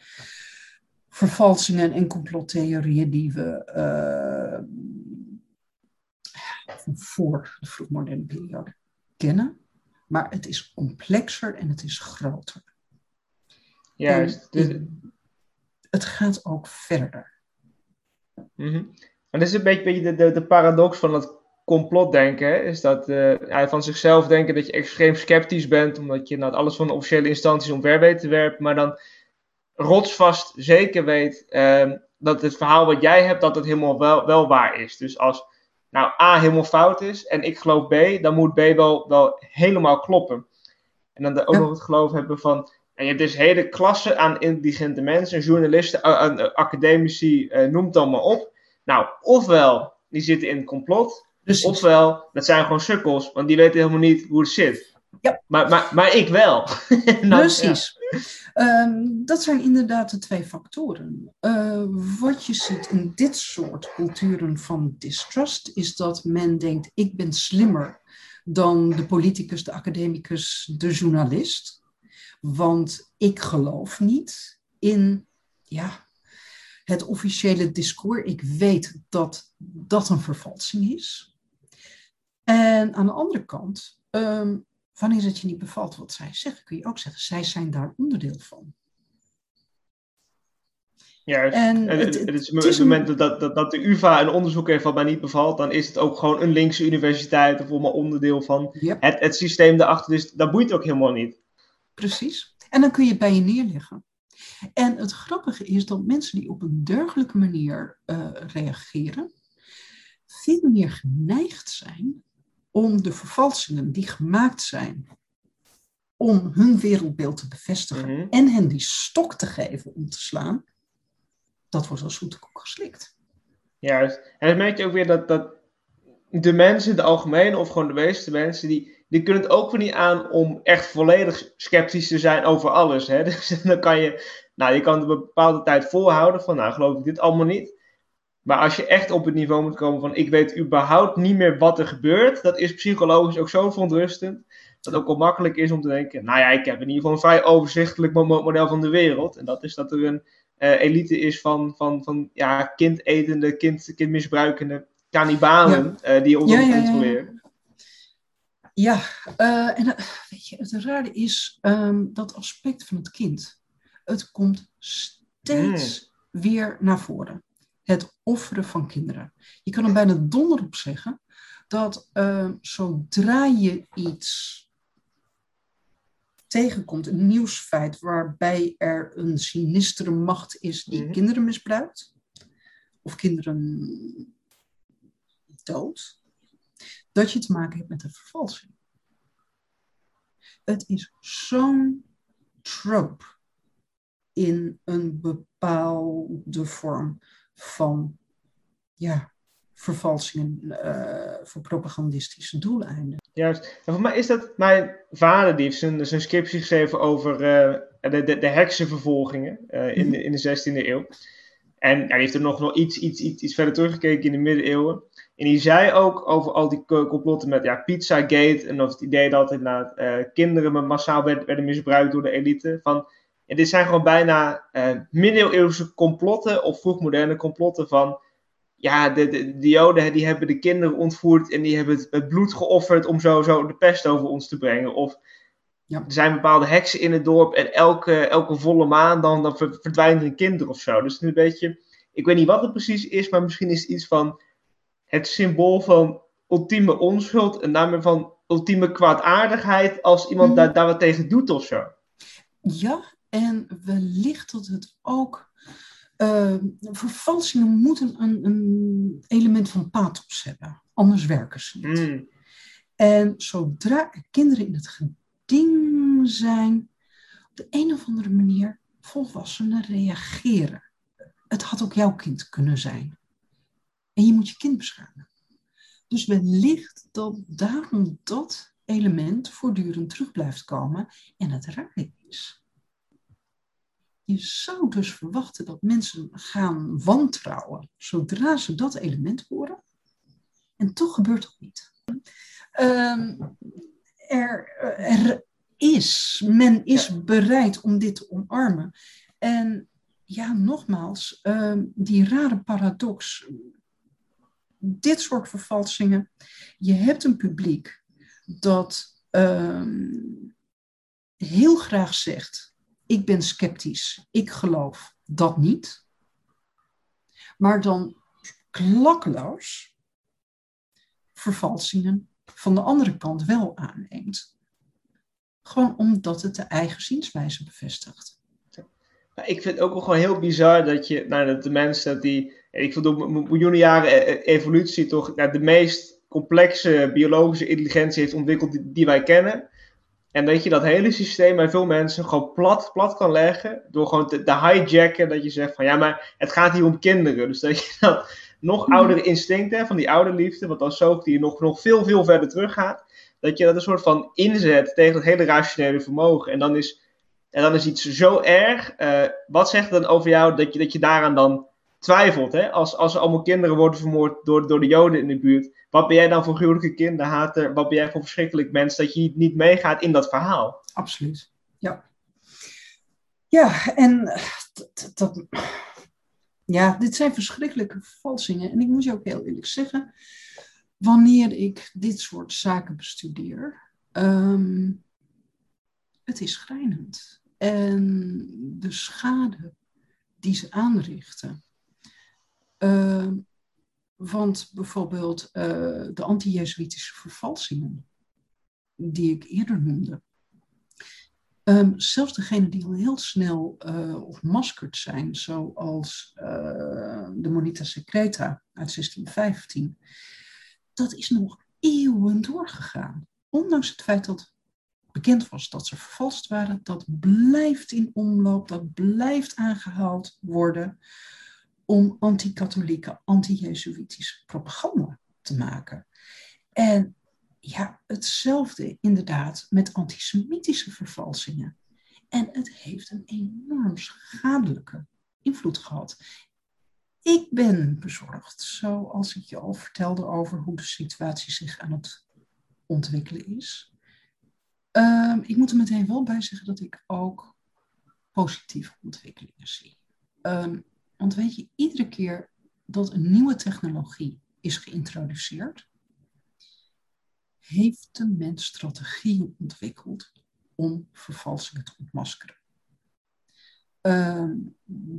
vervalsingen en complottheorieën die we uh, voor de vroegmoderne periode kennen. Maar het is complexer en het is groter. Juist. Dus... Het gaat ook verder. Mm -hmm. Maar dat is een beetje de, de, de paradox van het complotdenken. Hè? Is dat uh, van zichzelf denken dat je extreem sceptisch bent. Omdat je nou, alles van de officiële instanties omver weet te werpen. Maar dan rotsvast zeker weet uh, dat het verhaal wat jij hebt, dat het helemaal wel, wel waar is. Dus als nou A helemaal fout is en ik geloof B, dan moet B wel, wel helemaal kloppen. En dan ook nog het geloof hebben van, en je hebt dus hele klassen aan intelligente mensen, journalisten, uh, academici, uh, noem het allemaal op. Nou, ofwel die zitten in het complot, ofwel dat zijn gewoon sukkels, want die weten helemaal niet hoe het zit. Ja. Maar, maar, maar ik wel. nou, Precies. Ja. Um, dat zijn inderdaad de twee factoren. Uh, wat je ziet in dit soort culturen van distrust is dat men denkt: ik ben slimmer dan de politicus, de academicus, de journalist. Want ik geloof niet in ja, het officiële discours. Ik weet dat dat een vervalsing is. En aan de andere kant, um, wanneer het je niet bevalt wat zij zeggen, kun je ook zeggen, zij zijn daar onderdeel van. Juist. En het, het, het, is op het moment dat, dat, dat de UvA een onderzoek heeft wat mij niet bevalt, dan is het ook gewoon een linkse universiteit of allemaal onderdeel van yep. het, het systeem daarachter. Dus dat boeit ook helemaal niet. Precies. En dan kun je het bij je neerleggen. En het grappige is dat mensen die op een dergelijke manier uh, reageren, veel meer geneigd zijn om de vervalsingen die gemaakt zijn om hun wereldbeeld te bevestigen Mhm. en hen die stok te geven om te slaan, dat wordt als zoete koek geslikt. Juist. En dan merk je ook weer dat, dat de mensen, de algemene of gewoon de meeste mensen, die, die kunnen het ook weer niet aan om echt volledig sceptisch te zijn over alles. Hè? Dus dan kan je, nou, je kan het een bepaalde tijd volhouden van, nou, geloof ik dit allemaal niet. Maar als je echt op het niveau moet komen van, ik weet überhaupt niet meer wat er gebeurt, dat is psychologisch ook zo verontrustend, dat het ook wel makkelijk is om te denken, nou ja, ik heb in ieder geval een vrij overzichtelijk mo- model van de wereld. En dat is dat er een eh, elite is van, van, van ja, kindetende, kind, kindmisbruikende kannibalen eh, die ons Ja, ook ja, ja, ja. controleren. Ja, eh, en weet je, het rare is ehm, dat aspect van het kind. Het komt steeds weer naar voren. Het offeren van kinderen. Je kan er bijna donder op zeggen dat ehm, zodra je iets tegenkomt, een nieuwsfeit waarbij er een sinistere macht is die Mhm. kinderen misbruikt, of kinderen dood, dat je te maken hebt met een vervalsing. Het is zo'n trope in een bepaalde vorm van ja, vervalsingen eh, voor propagandistische doeleinden. Juist. En voor mij is dat mijn vader, die heeft zijn, zijn scriptie geschreven over eh, de, de, de heksenvervolgingen eh, in, de, in de 16e eeuw. En die heeft er nog wel iets, iets, iets, iets verder teruggekeken in de middeleeuwen. En die zei ook over al die co- complotten met ja, Pizzagate en of het idee dat inderdaad kinderen massaal werden, werden misbruikt door de elite. Van, ja, dit zijn gewoon bijna eh middeleeuwse complotten of vroegmoderne complotten van ja, de, de, de Joden die hebben de kinderen ontvoerd en die hebben het, het bloed geofferd om zo, zo de pest over ons te brengen. Of Ja. er zijn bepaalde heksen in het dorp en elke, elke volle maan dan, dan ver- verdwijnt er een kind of zo. Dus het is een beetje, ik weet niet wat het precies is, maar misschien is het iets van het symbool van ultieme onschuld en daarmee van ultieme kwaadaardigheid als iemand Mhm. daar, daar wat tegen doet of zo. Ja, en wellicht dat het ook. eh, vervalsingen moeten een, een element van pathos hebben, anders werken ze niet. Hmm, En zodra er kinderen in het geding zijn, op de een of andere manier volwassenen reageren. Het had ook jouw kind kunnen zijn. En je moet je kind beschermen. Dus wellicht dat daarom dat element voortdurend terug blijft komen en het raar is. Je zou dus verwachten dat mensen gaan wantrouwen zodra ze dat element horen. En toch gebeurt dat niet. Ehm, er, er, is, men is bereid om dit te omarmen. En ja, nogmaals, ehm, die rare paradox. Dit soort vervalsingen. Je hebt een publiek dat ehm, heel graag zegt: Ik ben sceptisch, ik geloof dat niet. Maar dan klakkeloos vervalsingen van de andere kant wel aanneemt. Gewoon omdat het de eigen zienswijze bevestigt. Ik vind het ook wel gewoon heel bizar dat je, nou, dat de mensen die, ik vind door miljoenen jaren e-, e-, evolutie toch de meest complexe biologische intelligentie heeft ontwikkeld die, wij kennen. En dat je dat hele systeem bij veel mensen gewoon plat, plat kan leggen. Door gewoon te, te hijacken. Dat je zegt van ja, maar het gaat hier om kinderen. Dus dat je dat nog mhm. oudere instincten van die ouderliefde. Wat als zoogdier nog, nog veel, veel verder teruggaat. Dat je dat een soort van inzet tegen het hele rationele vermogen. En dan is, en dan is iets zo erg. Uh, wat zegt het dan over jou dat je, dat je daaraan dan twijfelt? Hè? Als, als er allemaal kinderen worden vermoord door, door de Joden in de buurt wat ben jij dan voor gruwelijke kinderhater? Wat ben jij voor verschrikkelijk mens dat je niet meegaat in dat verhaal? Absoluut, ja. Ja, en dat, ja, dit zijn verschrikkelijke vervalsingen. En ik moet je ook heel eerlijk zeggen, wanneer ik dit soort zaken bestudeer, um, het is schrijnend. En de schade die ze aanrichten, uh, want bijvoorbeeld uh, de anti-Jezuïtische vervalsingen, die ik eerder noemde. Um, zelfs degenen die al heel snel uh, ontmaskerd zijn, zoals uh, de Monita Secreta uit 1615, dat is nog eeuwen doorgegaan. Ondanks het feit dat bekend was dat ze vervalst waren, dat blijft in omloop, dat blijft aangehaald worden om anti-katholieke, anti-jezuïtische propaganda te maken. En ja, hetzelfde inderdaad met antisemitische vervalsingen. En het heeft een enorm schadelijke invloed gehad. Ik ben bezorgd, zoals ik je al vertelde over hoe de situatie zich aan het ontwikkelen is. Ehm, ik moet er meteen wel bij zeggen dat ik ook positieve ontwikkelingen zie. Um, want weet je, iedere keer dat een nieuwe technologie is geïntroduceerd, heeft de mens strategieën ontwikkeld om vervalsingen te ontmaskeren. Ehm,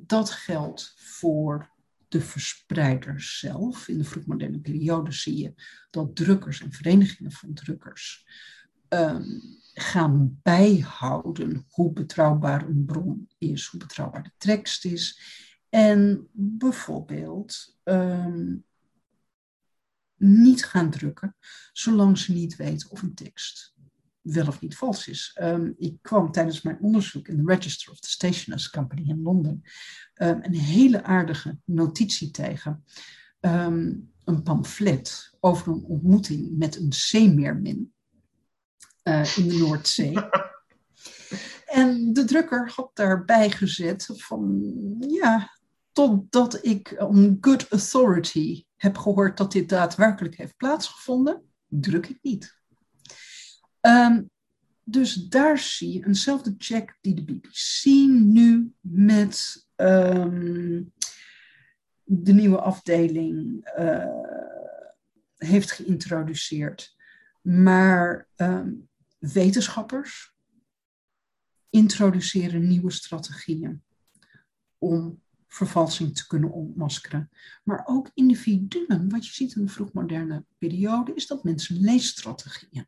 dat geldt voor de verspreiders zelf. In de vroegmoderne periode zie je dat drukkers en verenigingen van drukkers um, gaan bijhouden hoe betrouwbaar een bron is, hoe betrouwbaar de tekst is. En bijvoorbeeld ehm, niet gaan drukken, zolang ze niet weten of een tekst wel of niet vals is. Ehm, ik kwam tijdens mijn onderzoek in de Register of the Stationers Company in Londen um, een hele aardige notitie tegen. een pamflet over een ontmoeting met een zeemeermin uh, in de Noordzee. En de drukker had daarbij gezet van, ja, totdat ik on good authority heb gehoord dat dit daadwerkelijk heeft plaatsgevonden, druk ik niet. Ehm, dus daar zie je eenzelfde check die de BBC nu met ehm, de nieuwe afdeling uh, heeft geïntroduceerd. Maar um, wetenschappers introduceren nieuwe strategieën om vervalsing te kunnen ontmaskeren. Maar ook individuen, wat je ziet in de vroegmoderne periode, is dat mensen leesstrategieën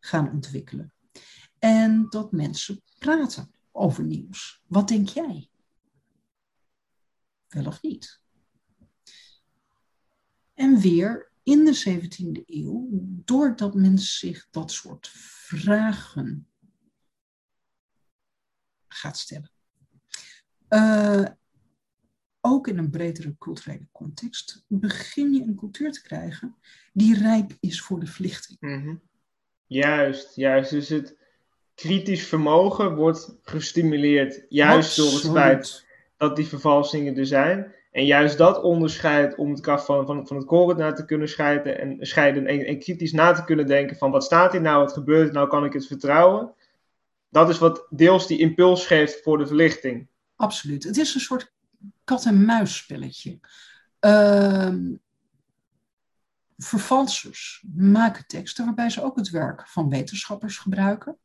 gaan ontwikkelen. En dat mensen praten over nieuws. Wat denk jij? Wel of niet? En weer in de 17e eeuw, doordat men zich dat soort vragen gaat stellen Uh, ook in een bredere culturele context, begin je een cultuur te krijgen die rijp is voor de verlichting. Mhm. Juist, juist. Dus het kritisch vermogen wordt gestimuleerd juist door het feit dat die vervalsingen er zijn. En juist dat onderscheid om het kaf van, van, van het koren naar te kunnen scheiden en, scheiden en, en kritisch na te kunnen denken van wat staat hier nou, wat gebeurt nou, kan ik het vertrouwen. Dat is wat deels die impuls geeft voor de verlichting. Absoluut. Het is een soort kat-en-muisspelletje. Uh, vervalsers maken teksten waarbij ze ook het werk van wetenschappers gebruiken.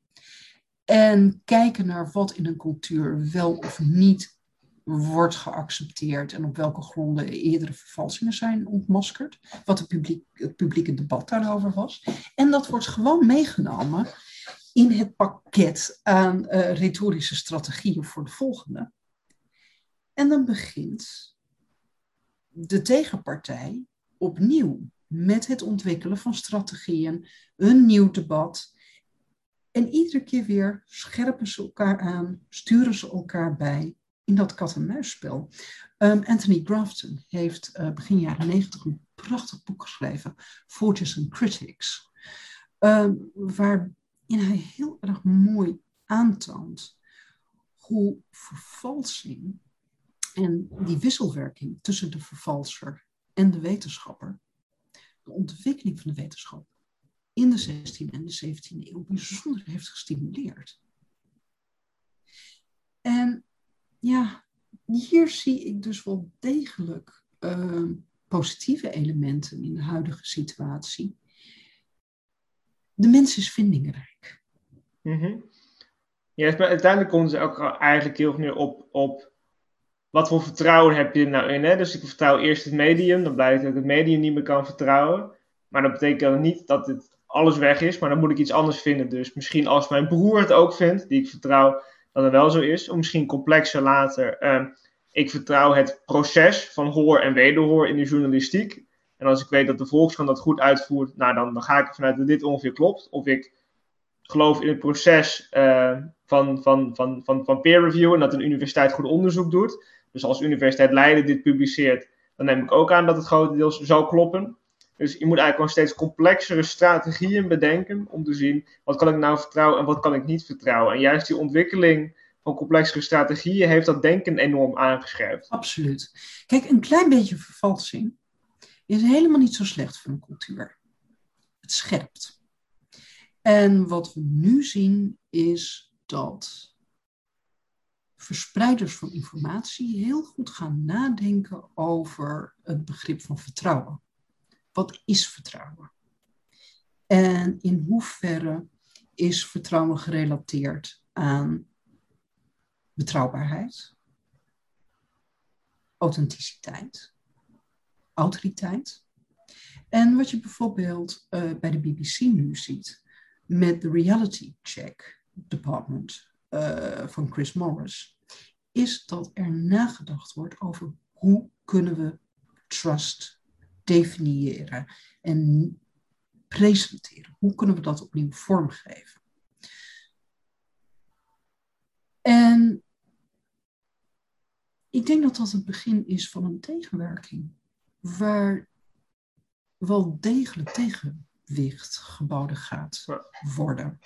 En kijken naar wat in een cultuur wel of niet wordt geaccepteerd en op welke gronden eerdere vervalsingen zijn ontmaskerd. Wat het, publiek, het publieke debat daarover was. En dat wordt gewoon meegenomen in het pakket aan uh, retorische strategieën voor de volgende. En dan begint de tegenpartij opnieuw met het ontwikkelen van strategieën, een nieuw debat. En iedere keer weer scherpen ze elkaar aan, sturen ze elkaar bij in dat kat-en-muisspel. Um, Anthony Grafton heeft uh, begin jaren negentig een prachtig boek geschreven, Forges and Critics, um, waarin hij heel erg mooi aantoont hoe vervalsing en die wisselwerking tussen de vervalser en de wetenschapper, de ontwikkeling van de wetenschap in de 16e en de 17e eeuw bijzonder heeft gestimuleerd. En ja, hier zie ik dus wel degelijk uh, positieve elementen in de huidige situatie. De mens is vindingrijk. Mm. Ja, maar uiteindelijk komt ze ook eigenlijk heel veel op, op wat voor vertrouwen heb je er nou in? Hè? Dus ik vertrouw eerst het medium, dan blijkt dat ik het medium niet meer kan vertrouwen. Maar dat betekent niet dat het alles weg is, maar dan moet ik iets anders vinden. Dus misschien als mijn broer het ook vindt, die ik vertrouw, dat het wel zo is. Of misschien complexer later. Uh, ik vertrouw het proces van hoor en wederhoor in de journalistiek. En als ik weet dat de Volkskrant dat goed uitvoert, nou dan, dan ga ik ervan uit dat dit ongeveer klopt. Of ik geloof in het proces uh, van, van, van, van, van peer review en dat een universiteit goed onderzoek doet. Dus als Universiteit Leiden dit publiceert, dan neem ik ook aan dat het grotendeels zal kloppen. Dus je moet eigenlijk gewoon steeds complexere strategieën bedenken om te zien wat kan ik nou vertrouwen en wat kan ik niet vertrouwen. En juist die ontwikkeling van complexere strategieën heeft dat denken enorm aangescherpt. Absoluut. Kijk, een klein beetje vervalsing is helemaal niet zo slecht voor een cultuur. Het scherpt. En wat we nu zien is dat verspreiders van informatie heel goed gaan nadenken over het begrip van vertrouwen. Wat is vertrouwen? En in hoeverre is vertrouwen gerelateerd aan betrouwbaarheid, authenticiteit, autoriteit? En wat je bijvoorbeeld uh, bij de BBC nu ziet met de Reality Check Department uh, van Chris Morris, is dat er nagedacht wordt over hoe kunnen we trust definiëren en presenteren. Hoe kunnen we dat opnieuw vormgeven? En ik denk dat dat het begin is van een tegenwerking, waar wel degelijk tegenwicht geboden gaat worden.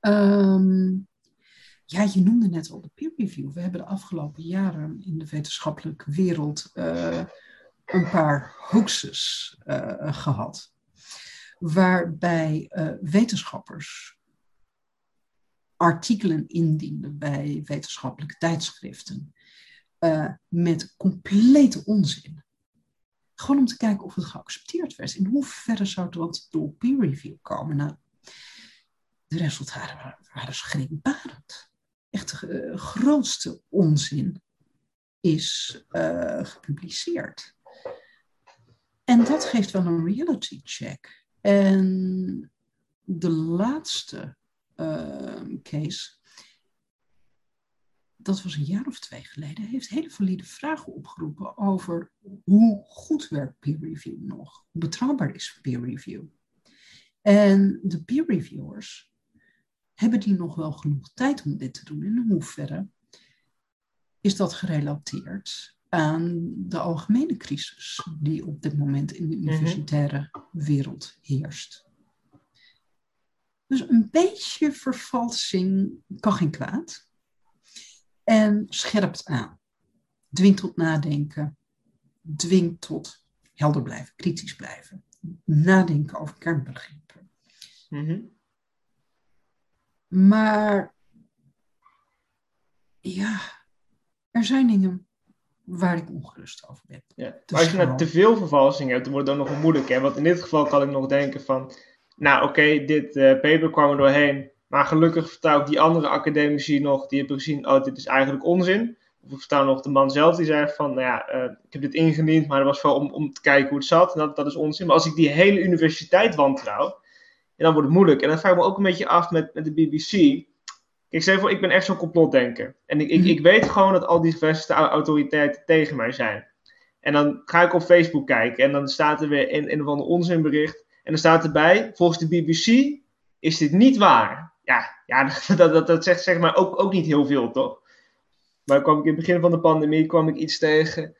Um, ja, je noemde net al de peer review. We hebben de afgelopen jaren in de wetenschappelijke wereld uh, een paar hoaxes uh, gehad. Waarbij uh, wetenschappers artikelen indienden bij wetenschappelijke tijdschriften. met complete onzin. Gewoon om te kijken of het geaccepteerd werd. In hoeverre zou dat door peer review komen? Nou, de resultaten waren, waren schrikbarend echt de eh, grootste onzin is uh, gepubliceerd. En dat geeft wel een reality check. En de laatste uh, case, dat was een jaar of twee geleden, heeft hele valide vragen opgeroepen over hoe goed werkt peer review nog? Hoe betrouwbaar is peer review? En de peer reviewers hebben die nog wel genoeg tijd om dit te doen? In hoeverre is dat gerelateerd aan de algemene crisis die op dit moment in de universitaire wereld heerst. Dus een beetje vervalsing kan geen kwaad. En scherpt aan. Dwingt tot nadenken. Dwingt tot helder blijven, kritisch blijven. Nadenken over kernbegrippen. Mhm. Maar ja, er zijn dingen waar ik ongerust over ben. Ja. Dus als je nou gewoon- te veel vervalsing hebt, dan wordt het dan nog moeilijk. Hè? Want in dit geval kan ik nog denken van... Nou, oké, dit eh, paper kwam er doorheen. Maar gelukkig ik die andere academici nog. Die hebben gezien, oh, dit is eigenlijk onzin. Of ik vertrouw nog de man zelf die zei van... Nou ja, eh, ik heb dit ingediend, maar dat was wel om, om te kijken hoe het zat. En dat, dat is onzin. Maar als ik die hele universiteit wantrouw... En dan wordt het moeilijk. En dan vraag ik me ook een beetje af met, met de BBC... Ik zeg voor, ik ben echt zo'n complotdenker. En ik, ik, Mhm. ik weet gewoon dat al die gevestigde au- autoriteiten tegen mij zijn. En dan ga ik op Facebook kijken en dan staat er weer een, een of ander onzinbericht. En dan staat erbij, volgens de BBC is dit niet waar. Ja, ja dat, dat, dat zegt zeg maar ook, ook niet heel veel, toch? Maar kwam ik in het begin van de pandemie kwam ik iets tegen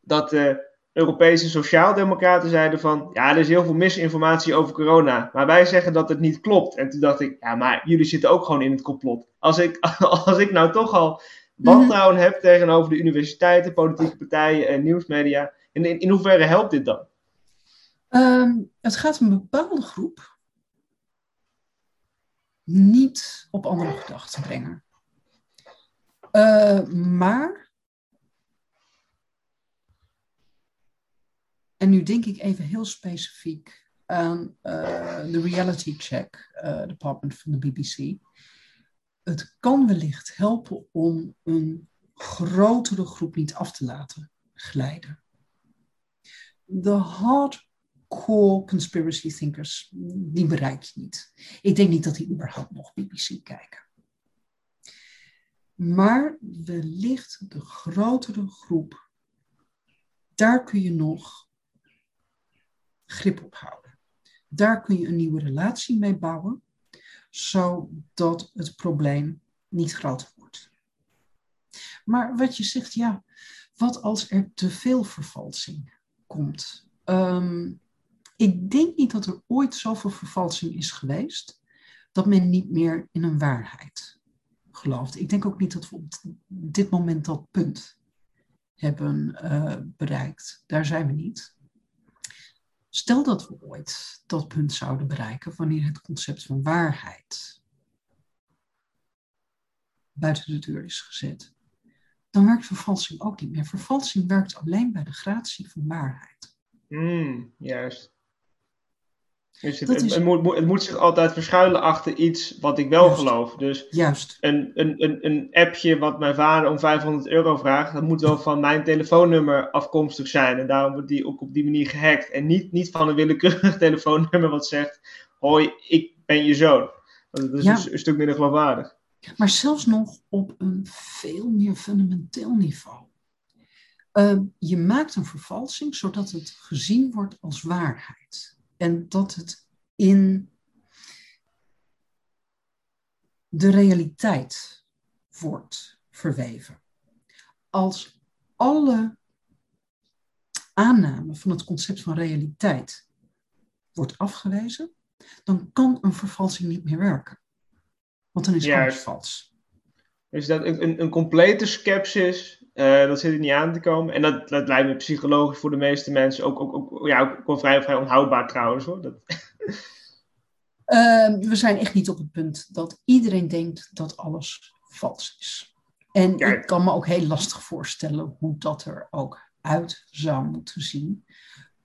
dat de Europese sociaaldemocraten zeiden van... Ja, er is heel veel misinformatie over corona, maar wij zeggen dat het niet klopt. En toen dacht ik, ja, maar jullie zitten ook gewoon in het complot. Als ik, als ik nou toch al wantrouwen heb tegenover de universiteiten, politieke partijen en nieuwsmedia... In, in, hoeverre helpt dit dan? Ehm, het gaat een bepaalde groep niet op andere gedachten brengen. Eh, maar, en nu denk ik even heel specifiek aan eh, de reality check eh, department van de BBC. Het kan wellicht helpen om een grotere groep niet af te laten glijden. De hardcore conspiracy thinkers, die bereik je niet. Ik denk niet dat die überhaupt nog BBC kijken. Maar wellicht de grotere groep, daar kun je nog grip op houden. Daar kun je een nieuwe relatie mee bouwen, zodat het probleem niet groter wordt. Maar wat je zegt, ja, wat als er te veel vervalsing komt? Ehm, ik denk niet dat er ooit zoveel vervalsing is geweest dat men niet meer in een waarheid gelooft. Ik denk ook niet dat we op dit moment dat punt hebben eh, bereikt. Daar zijn we niet. Stel dat we ooit dat punt zouden bereiken wanneer het concept van waarheid buiten de deur is gezet, dan werkt vervalsing ook niet meer. Vervalsing werkt alleen bij de gratie van waarheid. Hmm, juist. Dus het, Dat het, is- het moet, het moet zich altijd verschuilen achter iets wat ik wel Juist. geloof. Dus Juist. een, een, een, een appje wat mijn vader om 500 euro vraagt, dat moet wel van mijn telefoonnummer afkomstig zijn. En daarom wordt die ook op die manier gehackt. En niet, niet van een willekeurig telefoonnummer wat zegt: Hoi, ik ben je zoon. Dat is Ja. een, s- een stuk minder geloofwaardig. Maar zelfs nog op een veel meer fundamenteel niveau. Ehm, je maakt een vervalsing zodat het gezien wordt als waarheid. En dat het in de realiteit wordt verweven. Als alle aanname van het concept van realiteit wordt afgewezen, dan kan een vervalsing niet meer werken. Want dan is alles Juist. vals. Dus dat een, een, een complete skepsis, eh, dat zit er niet aan te komen. En dat, dat lijkt me psychologisch voor de meeste mensen ook, ook, ook, ja, ook vrij, vrij onhoudbaar trouwens hoor. Dat, Ehm, we zijn echt niet op het punt dat iedereen denkt dat alles vals is. En Ja. ik kan me ook heel lastig voorstellen hoe dat er ook uit zou moeten zien.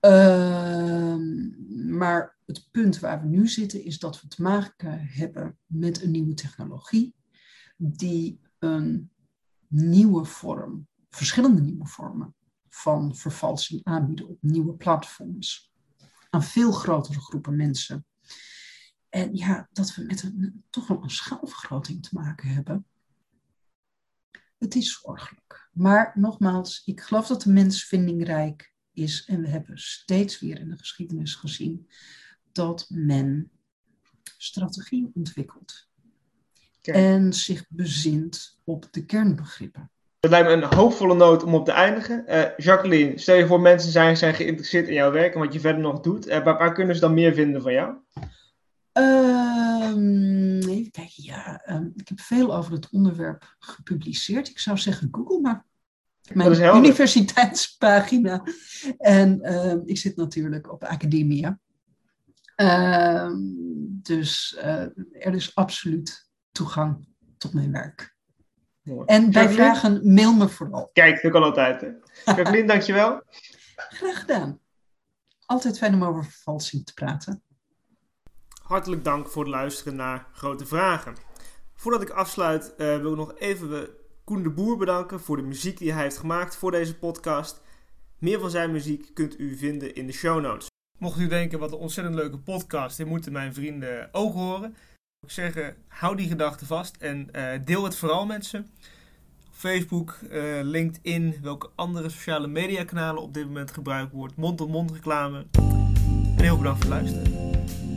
Ehm, maar het punt waar we nu zitten is dat we te maken hebben met een nieuwe technologie die een nieuwe vorm, verschillende nieuwe vormen van vervalsing aanbieden op nieuwe platforms aan veel grotere groepen mensen. En ja, dat we met een, toch wel een schaalvergroting te maken hebben. Het is zorgelijk. Maar nogmaals, ik geloof dat de mens vindingrijk is. En we hebben steeds weer in de geschiedenis gezien dat men strategieën ontwikkelt. Kijk. En zich bezint op de kernbegrippen. Dat lijkt me een hoopvolle noot om op te eindigen. Uh, Jacqueline, stel je voor mensen zijn, zijn geïnteresseerd in jouw werk en wat je verder nog doet. Uh, waar, waar, kunnen ze dan meer vinden van jou? Um, even kijken, ja. Um, ik heb veel over het onderwerp gepubliceerd. Ik zou zeggen Google, maar mijn universiteitspagina. En uh, ik zit natuurlijk op Academia. Dus uh, er is absoluut toegang tot mijn werk. Mooi. En bij vragen mail me vooral. Kijk, dat kan altijd. Hè? Jacqueline, dankjewel. Graag gedaan. Altijd fijn om over vervalsing te praten. Hartelijk dank voor het luisteren naar Grote Vragen. Voordat ik afsluit, uh, wil ik nog even Koen de Boer bedanken voor de muziek die hij heeft gemaakt voor deze podcast. Meer van zijn muziek kunt u vinden in de show notes. Mocht u denken, wat een ontzettend leuke podcast, dit moeten mijn vrienden ook horen. Ik zeg, hou die gedachten vast en uh, deel het vooral met ze. Facebook, uh, LinkedIn, welke andere sociale mediakanalen op dit moment gebruikt wordt. Mond-tot-mond reclame. En heel bedankt voor het luisteren.